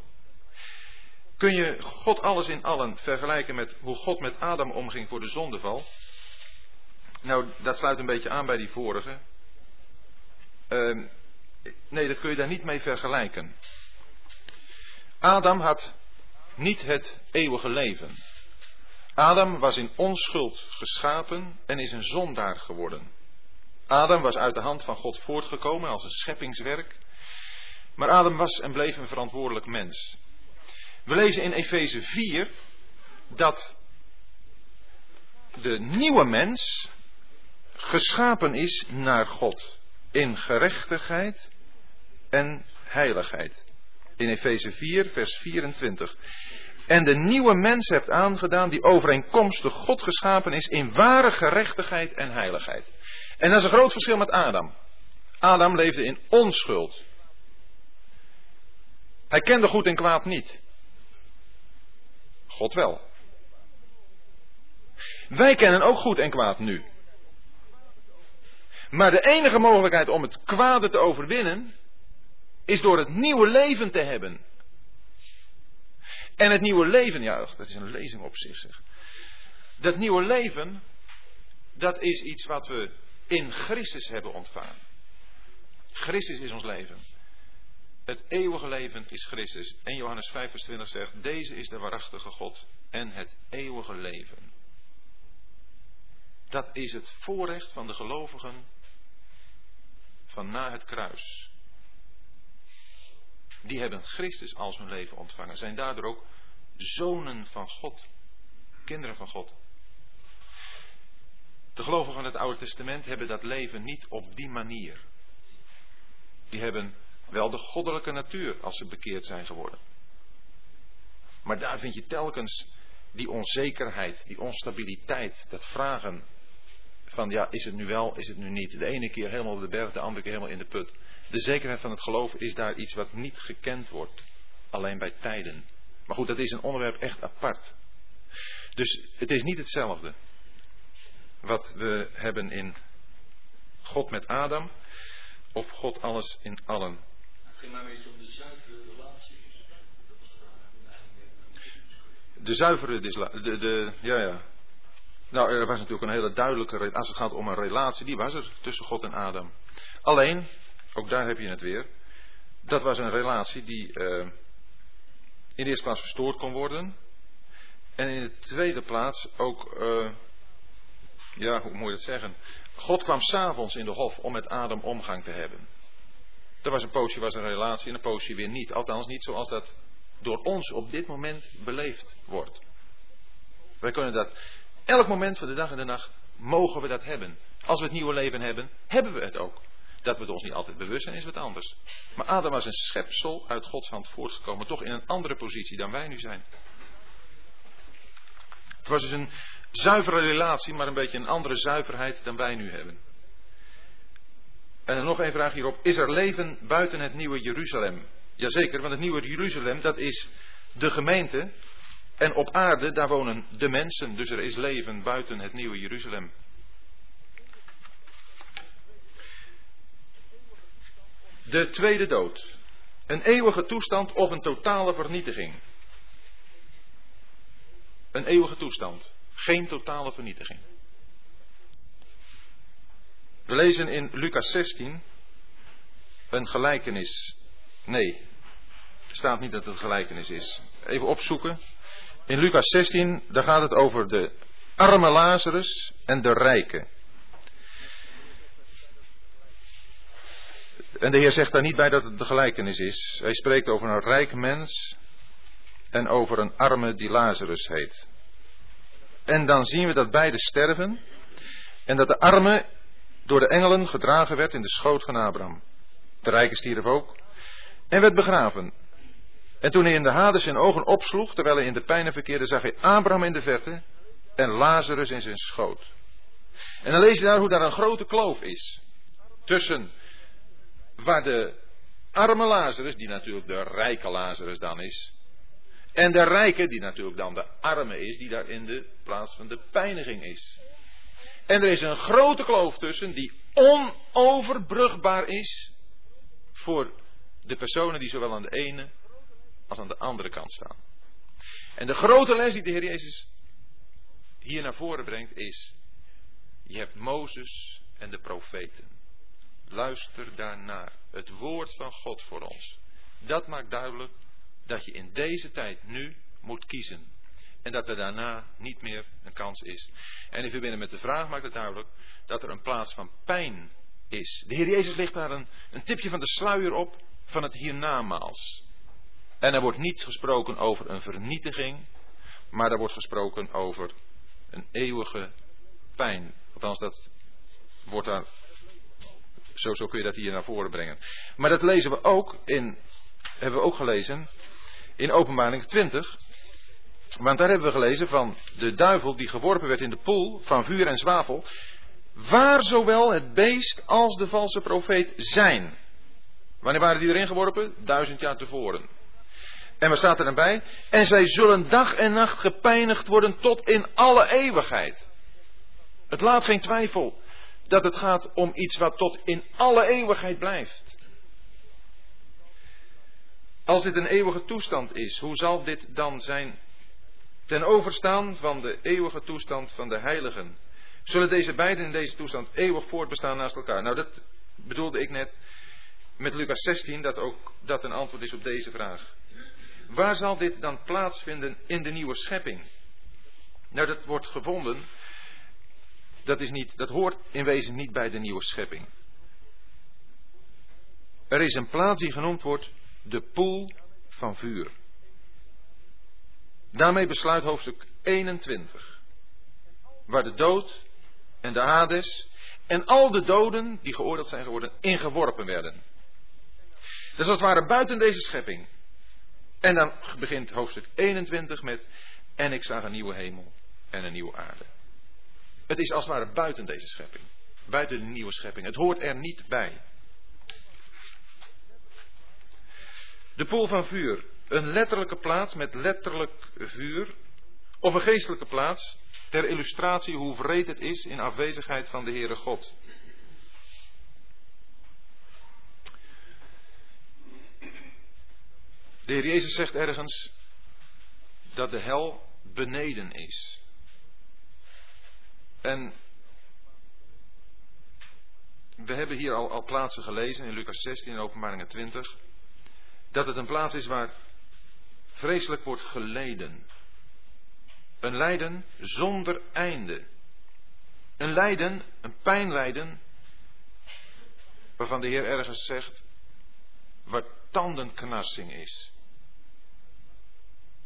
Kun je God alles in allen vergelijken met hoe God met Adam omging voor de zondeval? Nou, dat sluit een beetje aan bij die vorige. Uh, nee, dat kun je daar niet mee vergelijken. Adam had niet het eeuwige leven. Adam was in onschuld geschapen en is een zondaar geworden. Adam was uit de hand van God voortgekomen als een scheppingswerk. Maar Adam was en bleef een verantwoordelijk mens. We lezen in Efeze 4 dat de nieuwe mens geschapen is naar God in gerechtigheid en heiligheid. In Efeze 4, vers 24 en de nieuwe mens hebt aangedaan die overeenkomstig God geschapen is in ware gerechtigheid en heiligheid. En dat is een groot verschil met Adam. Adam leefde in onschuld. Hij kende goed en kwaad niet. God wel. Wij kennen ook goed en kwaad nu. Maar de enige mogelijkheid om het kwade te overwinnen is door het nieuwe leven te hebben. En het nieuwe leven, ja, dat is een lezing op zich zeg. Dat nieuwe leven, dat is iets wat we in Christus hebben ontvangen. Christus is ons leven. Het eeuwige leven is Christus. En Johannes 5 vers 20 zegt, deze is de waarachtige God en het eeuwige leven. Dat is het voorrecht van de gelovigen van na het kruis. Die hebben Christus als hun leven ontvangen. Zijn daardoor ook zonen van God. Kinderen van God. De gelovigen van het Oude Testament hebben dat leven niet op die manier. Die hebben wel de goddelijke natuur als ze bekeerd zijn geworden. Maar daar vind je telkens die onzekerheid, die onstabiliteit, dat vragen van ja, is het nu wel, is het nu niet. De ene keer helemaal op de berg, de andere keer helemaal in de put. De zekerheid van het geloof is daar iets wat niet gekend wordt. Alleen bij tijden. Maar goed, dat is een onderwerp echt apart. Dus het is niet hetzelfde. Wat we hebben in God met Adam. Of God alles in allen. Ging maar een beetje om de zuivere relatie. De zuivere, de, de, ja ja. Nou, er was natuurlijk een hele duidelijke, als het gaat om een relatie, die was er tussen God en Adam. Alleen, ook daar heb je het weer, dat was een relatie die uh, in de eerste plaats verstoord kon worden. En in de tweede plaats ook, uh, ja, hoe moet je dat zeggen? God kwam s'avonds in de hof om met Adam omgang te hebben. Er was een poosje was een relatie en een poosje weer niet. Althans niet zoals dat door ons op dit moment beleefd wordt. Wij kunnen dat elk moment van de dag en de nacht mogen we dat hebben. Als we het nieuwe leven hebben, hebben we het ook. Dat we het ons niet altijd bewust zijn, is wat anders. Maar Adam was een schepsel uit Gods hand voortgekomen, toch in een andere positie dan wij nu zijn. Het was dus een zuivere relatie, maar een beetje een andere zuiverheid dan wij nu hebben. En nog een vraag hierop. Is er leven buiten het nieuwe Jeruzalem? Jazeker, want het nieuwe Jeruzalem, dat is de gemeente. En op aarde, daar wonen de mensen. Dus er is leven buiten het nieuwe Jeruzalem. De tweede dood. Een eeuwige toestand of een totale vernietiging. Een eeuwige toestand. Geen totale vernietiging. We lezen in Lucas 16 een gelijkenis. Nee, er staat niet dat het een gelijkenis is. Even opzoeken. In Lucas 16, daar gaat het over de arme Lazarus en de rijke. En de Heer zegt daar niet bij dat het de gelijkenis is. Hij spreekt over een rijk mens en over een arme die Lazarus heet. En dan zien we dat beide sterven en dat de arme door de engelen gedragen werd in de schoot van Abraham. De rijke stierf ook en werd begraven. En toen hij in de Hades zijn ogen opsloeg, terwijl hij in de pijnen verkeerde, zag hij Abraham in de verte en Lazarus in zijn schoot. En dan lees je daar hoe daar een grote kloof is. Tussen waar de arme Lazarus, die natuurlijk de rijke Lazarus dan is, en de rijke, die natuurlijk dan de arme is, die daar in de plaats van de pijniging is. En er is een grote kloof tussen die onoverbrugbaar is voor de personen die zowel aan de ene als aan de andere kant staan. En de grote les die de Heer Jezus hier naar voren brengt is, je hebt Mozes en de profeten. Luister daarnaar. Het woord van God voor ons. Dat maakt duidelijk dat je in deze tijd nu moet kiezen. En dat er daarna niet meer een kans is. En in verbinding met de vraag maakt het duidelijk dat er een plaats van pijn is. De Heer Jezus ligt daar een, een tipje van de sluier op van het hiernamaals. En er wordt niet gesproken over een vernietiging, maar er wordt gesproken over een eeuwige pijn. Althans, dat wordt daar. Zo, zo kun je dat hier naar voren brengen. Maar dat lezen we ook in. Hebben we ook gelezen in Openbaring 20. Want daar hebben we gelezen van de duivel die geworpen werd in de poel van vuur en zwavel. Waar zowel het beest als de valse profeet zijn. Wanneer waren die erin geworpen? Duizend jaar tevoren. En wat staat er dan bij? En zij zullen dag en nacht gepijnigd worden tot in alle eeuwigheid. Het laat geen twijfel dat het gaat om iets wat tot in alle eeuwigheid blijft. Als dit een eeuwige toestand is, hoe zal dit dan zijn ten overstaan van de eeuwige toestand van de heiligen? Zullen deze beiden in deze toestand eeuwig voortbestaan naast elkaar? Nou, dat bedoelde ik net met Lucas 16, dat ook dat een antwoord is op deze vraag. Waar zal dit dan plaatsvinden in de nieuwe schepping? Nou, dat wordt gevonden. Dat, is niet, dat hoort in wezen niet bij de nieuwe schepping. Er is een plaats die genoemd wordt de poel van vuur. Daarmee besluit hoofdstuk 21. Waar de dood en de Hades en al de doden die geoordeeld zijn geworden ingeworpen werden. Als het ware buiten deze schepping. En dan begint hoofdstuk 21 met. En ik zag een nieuwe hemel en een nieuwe aarde. Het is als het ware buiten deze schepping. Buiten de nieuwe schepping. Het hoort er niet bij. De poel van vuur. Een letterlijke plaats met letterlijk vuur. Of een geestelijke plaats. Ter illustratie hoe vreed het is in afwezigheid van de Heere God. De Heer Jezus zegt ergens dat de hel beneden is. En we hebben hier al, al plaatsen gelezen in Lucas 16 en Openbaringen 20. Dat het een plaats is waar vreselijk wordt geleden. Een lijden zonder einde. Een lijden, een pijnlijden, waarvan de Heer ergens zegt, waar tandenknarsing is.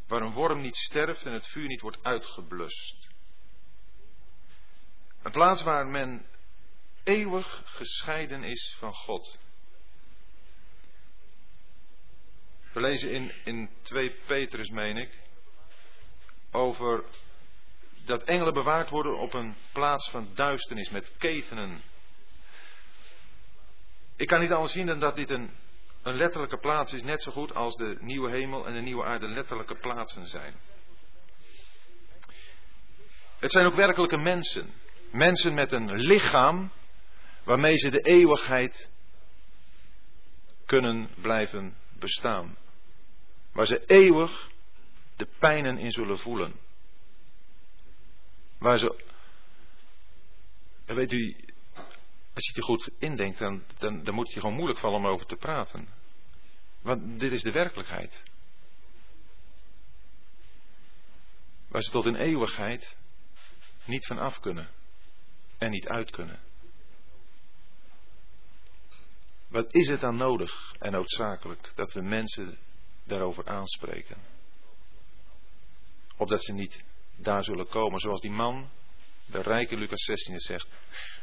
Waar een worm niet sterft en het vuur niet wordt uitgeblust. Een plaats waar men eeuwig gescheiden is van God. We lezen in, in 2 Petrus, meen ik, over dat engelen bewaard worden op een plaats van duisternis met ketenen. Ik kan niet anders zien dan dat dit een, een letterlijke plaats is, net zo goed als de nieuwe hemel en de nieuwe aarde letterlijke plaatsen zijn. Het zijn ook werkelijke mensen. Mensen met een lichaam waarmee ze de eeuwigheid kunnen blijven bestaan. Waar ze eeuwig de pijnen in zullen voelen. Waar ze. Weet u, als je het goed indenkt, dan, dan, dan moet het je gewoon moeilijk vallen om over te praten. Want dit is de werkelijkheid. Waar ze tot in eeuwigheid niet van af kunnen en niet uit kunnen. Wat is het dan nodig en noodzakelijk dat we mensen daarover aanspreken? Opdat ze niet daar zullen komen, zoals die man, de rijke Lucas 16 zegt.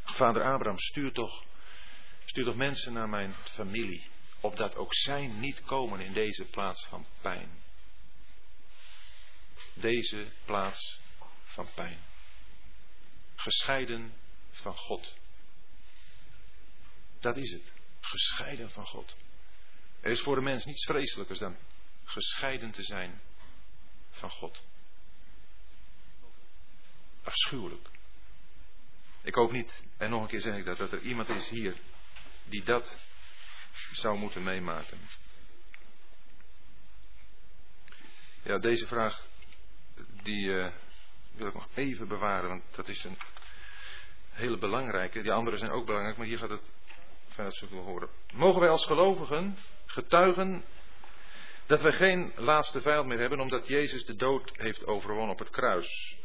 Vader Abraham, stuur toch, stuur toch mensen naar mijn familie, opdat ook zij niet komen in deze plaats van pijn. Deze plaats van pijn. Gescheiden van God. Dat is het. Gescheiden van God. Er is voor de mens niets vreselijkers dan gescheiden te zijn van God. Afschuwelijk. Ik hoop niet, en nog een keer zeg ik dat, dat er iemand is hier die dat zou moeten meemaken. Ja, deze vraag, die uh, wil ik nog even bewaren, want dat is een hele belangrijke. Die andere zijn ook belangrijk, maar hier gaat het vanuit zo horen. Mogen wij als gelovigen getuigen dat wij geen laatste vijand meer hebben omdat Jezus de dood heeft overwonnen op het kruis?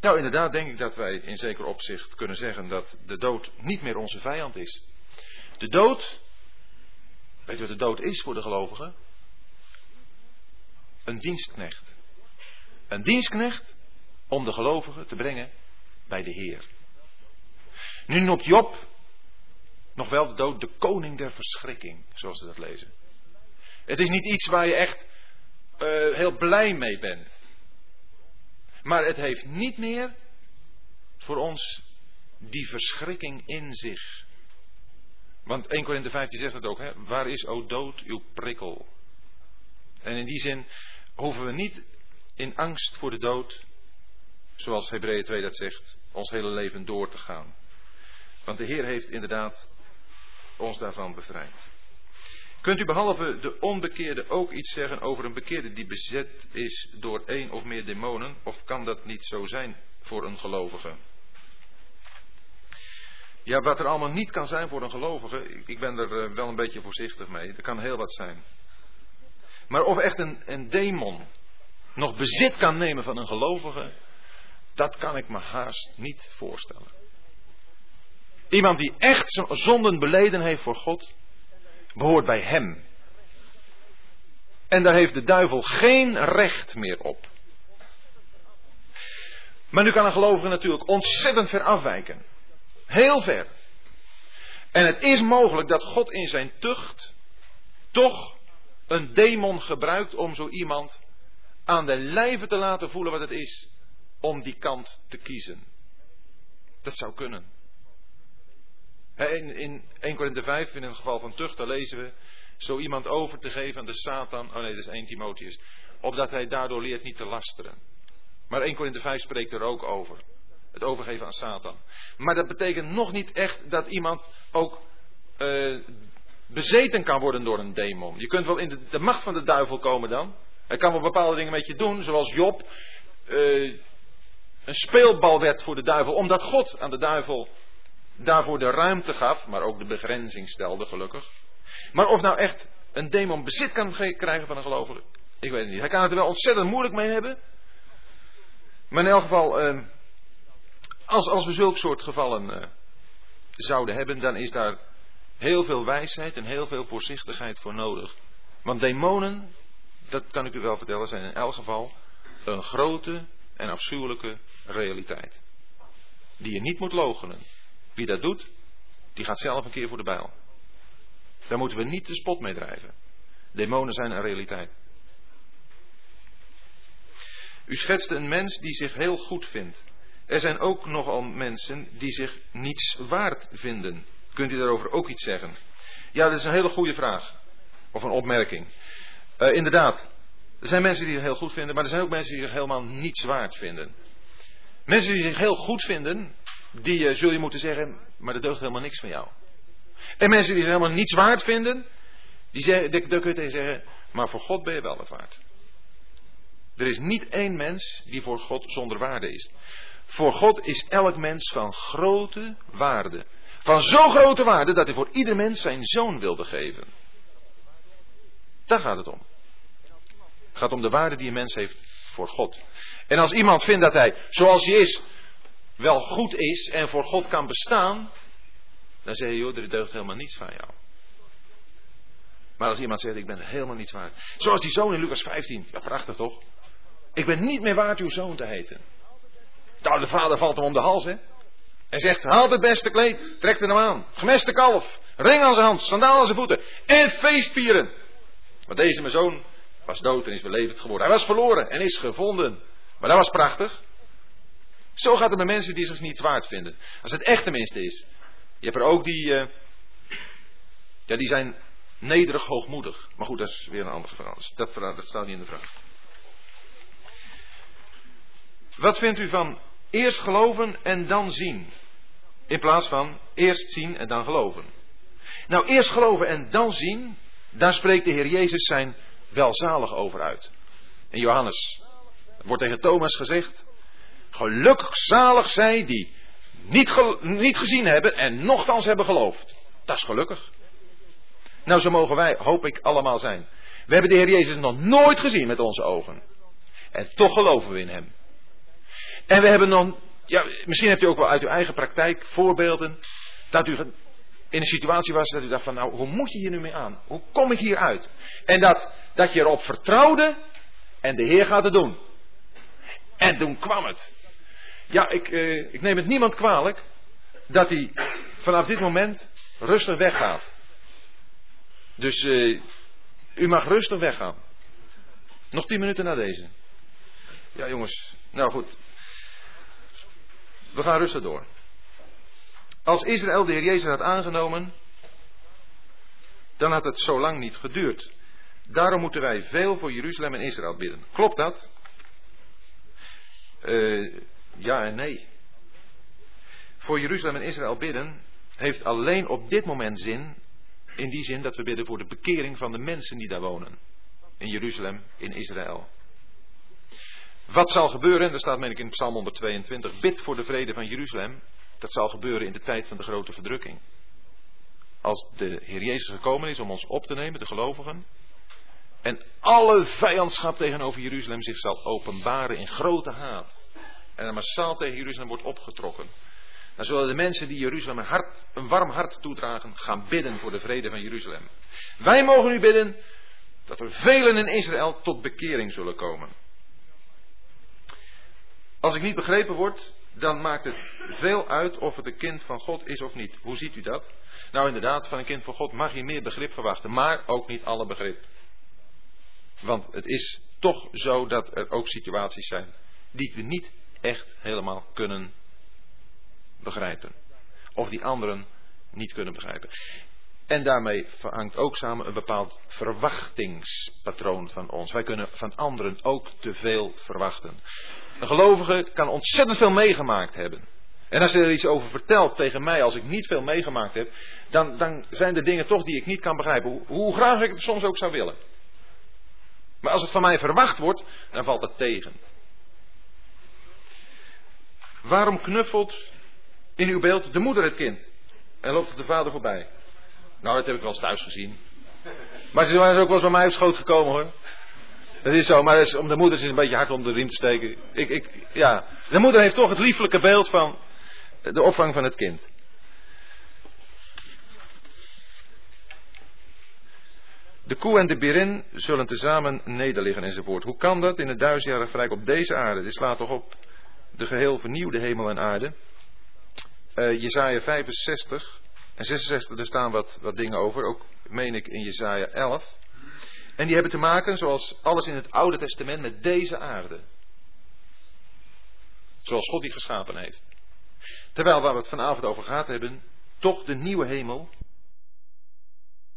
Nou, inderdaad denk ik dat wij in zeker opzicht kunnen zeggen dat de dood niet meer onze vijand is. De dood, weet je wat de dood is voor de gelovigen? Een dienstknecht. Een dienstknecht om de gelovigen te brengen bij de Heer. Nu noemt Job nog wel de dood de koning der verschrikking, zoals ze dat lezen. Het is niet iets waar je echt uh, heel blij mee bent. Maar het heeft niet meer voor ons die verschrikking in zich. Want 1 Korinthe 15 zegt het ook, hè? waar is, o dood, uw prikkel? En in die zin hoeven we niet in angst voor de dood, zoals Hebreeën 2 dat zegt, ons hele leven door te gaan. Want de Heer heeft inderdaad ons daarvan bevrijd. Kunt u behalve de onbekeerde ook iets zeggen over een bekeerde die bezet is door één of meer demonen? Of kan dat niet zo zijn voor een gelovige? Ja, wat er allemaal niet kan zijn voor een gelovige, ik ben er eh, wel een beetje voorzichtig mee. Er kan heel wat zijn. Maar of echt een, een demon nog bezit kan nemen van een gelovige, dat kan ik me haast niet voorstellen. Iemand die echt zonden beleden heeft voor God, behoort bij Hem. En daar heeft de duivel geen recht meer op. Maar nu kan een gelovige natuurlijk ontzettend ver afwijken. Heel ver. En het is mogelijk dat God in zijn tucht toch een demon gebruikt om zo iemand aan de lijve te laten voelen wat het is om die kant te kiezen. Dat zou kunnen. In, in 1 Korinthe 5, in het geval van tucht, daar lezen we, zo iemand over te geven aan de Satan, oh nee, dat is 1 Timotheus, opdat hij daardoor leert niet te lasteren. Maar 1 Korinthe 5 spreekt er ook over. Het overgeven aan Satan. Maar dat betekent nog niet echt dat iemand ook uh, bezeten kan worden door een demon. Je kunt wel in de, macht van de duivel komen dan. Hij kan wel bepaalde dingen met je doen, zoals Job uh, een speelbal werd voor de duivel, omdat God aan de duivel daarvoor de ruimte gaf, maar ook de begrenzing stelde, gelukkig. Maar of nou echt een demon bezit kan krijgen van een gelovige, ik weet het niet. Hij kan het er wel ontzettend moeilijk mee hebben. Maar in elk geval, uh, als, als we zulke soort gevallen uh, zouden hebben, dan is daar heel veel wijsheid en heel veel voorzichtigheid voor nodig. Want demonen, dat kan ik u wel vertellen, zijn in elk geval een grote en afschuwelijke realiteit. Die je niet moet logenen. Wie dat doet, die gaat zelf een keer voor de bijl. Daar moeten we niet de spot mee drijven. Demonen zijn een realiteit. U schetste een mens die zich heel goed vindt. Er zijn ook nogal mensen die zich niets waard vinden. Kunt u daarover ook iets zeggen? Ja, dat is een hele goede vraag. Of een opmerking. Uh, inderdaad, er zijn mensen die zich heel goed vinden, maar er zijn ook mensen die zich helemaal niets waard vinden. Mensen die zich heel goed vinden, die uh, zul je moeten zeggen, maar er deugt helemaal niks van jou. En mensen die zich helemaal niets waard vinden, die zeggen, daar kun je tegen zeggen, maar voor God ben je wel wat waard. Er is niet één mens die voor God zonder waarde is. Voor God is elk mens van grote waarde. Van zo grote waarde dat hij voor ieder mens zijn zoon wilde geven. Daar gaat het om. Het gaat om de waarde die een mens heeft voor God. En als iemand vindt dat hij, zoals hij is, wel goed is en voor God kan bestaan, dan zeg je, joh, er deugt helemaal niets van jou. Maar als iemand zegt, ik ben helemaal niets waard. Zoals die zoon in Lucas 15. Ja, prachtig toch? Ik ben niet meer waard uw zoon te heten. Nou, de vader valt hem om de hals, hè. En zegt, haal het beste kleed, trek er hem aan. Gemeste kalf, ring aan zijn hand, sandaal aan zijn voeten. En feestvieren. Maar deze mijn zoon was dood en is belevend geworden. Hij was verloren en is gevonden. Maar dat was prachtig. Zo gaat het met mensen die zich niet waard vinden. Als het echt tenminste is. Je hebt er ook die, uh, ja, die zijn nederig hoogmoedig. Maar goed, dat is weer een andere verhaal. Dat, dat staat niet in de vraag. Wat vindt u van eerst geloven en dan zien? In plaats van eerst zien en dan geloven. Nou, eerst geloven en dan zien, daar spreekt de Heer Jezus zijn welzalig over uit. In Johannes wordt tegen Thomas gezegd: Gelukkig zalig zij die niet, niet gezien hebben en nochtans hebben geloofd. Dat is gelukkig. Nou, zo mogen wij, hoop ik, allemaal zijn. We hebben de Heer Jezus nog nooit gezien met onze ogen. En toch geloven we in Hem. En we hebben nog, ja, misschien hebt u ook wel uit uw eigen praktijk voorbeelden. Dat u in een situatie was dat u dacht van, nou, hoe moet je hier nu mee aan? Hoe kom ik hier uit? En dat, dat je erop vertrouwde en de Heer gaat het doen. En toen kwam het. Ja, ik, eh, ik neem het niemand kwalijk dat hij vanaf dit moment rustig weggaat. Dus eh, u mag rustig weggaan. Nog tien minuten na deze. Ja, jongens. Nou goed. We gaan rustig door. Als Israël de Heer Jezus had aangenomen, dan had het zo lang niet geduurd. Daarom moeten wij veel voor Jeruzalem en Israël bidden. Klopt dat? Uh, ja en nee. Voor Jeruzalem en Israël bidden heeft alleen op dit moment zin, in die zin dat we bidden voor de bekering van de mensen die daar wonen. In Jeruzalem, in Israël. Wat zal gebeuren, daar staat meen ik in Psalm 122, bid voor de vrede van Jeruzalem. Dat zal gebeuren in de tijd van de grote verdrukking. Als de Heer Jezus gekomen is om ons op te nemen, de gelovigen. En alle vijandschap tegenover Jeruzalem zich zal openbaren in grote haat. En massaal tegen Jeruzalem wordt opgetrokken. Dan zullen de mensen die Jeruzalem een, hart, een warm hart toedragen, gaan bidden voor de vrede van Jeruzalem. Wij mogen nu bidden dat er velen in Israël tot bekering zullen komen. Als ik niet begrepen word, dan maakt het veel uit of het een kind van God is of niet. Hoe ziet u dat? Nou inderdaad, van een kind van God mag je meer begrip verwachten, maar ook niet alle begrip. Want het is toch zo dat er ook situaties zijn die we niet echt helemaal kunnen begrijpen. Of die anderen niet kunnen begrijpen. En daarmee hangt ook samen een bepaald verwachtingspatroon van ons. Wij kunnen van anderen ook te veel verwachten. Een gelovige kan ontzettend veel meegemaakt hebben. En als hij er iets over vertelt tegen mij, als ik niet veel meegemaakt heb, dan, dan zijn er dingen toch die ik niet kan begrijpen. Hoe, hoe graag ik het soms ook zou willen. Maar als het van mij verwacht wordt, dan valt het tegen. Waarom knuffelt in uw beeld de moeder het kind? En loopt de vader voorbij? Nou, dat heb ik wel eens thuis gezien. Maar ze is ook wel eens bij mij op schoot gekomen hoor. Dat is zo, maar om de moeder is een beetje hard om de riem te steken. Ik, ik, ja. De moeder heeft toch het lieflijke beeld van de opvang van het kind. De koe en de birin zullen tezamen nederliggen enzovoort. Hoe kan dat in het duizendjarige rijk op deze aarde? Dit slaat toch op de geheel vernieuwde hemel en aarde. Uh, Jezaja 65 en 66, er staan wat, wat dingen over, ook meen ik in Jezaja 11. En die hebben te maken, zoals alles in het Oude Testament, met deze aarde. Zoals God die geschapen heeft. Terwijl waar we het vanavond over gehad hebben, toch de nieuwe hemel,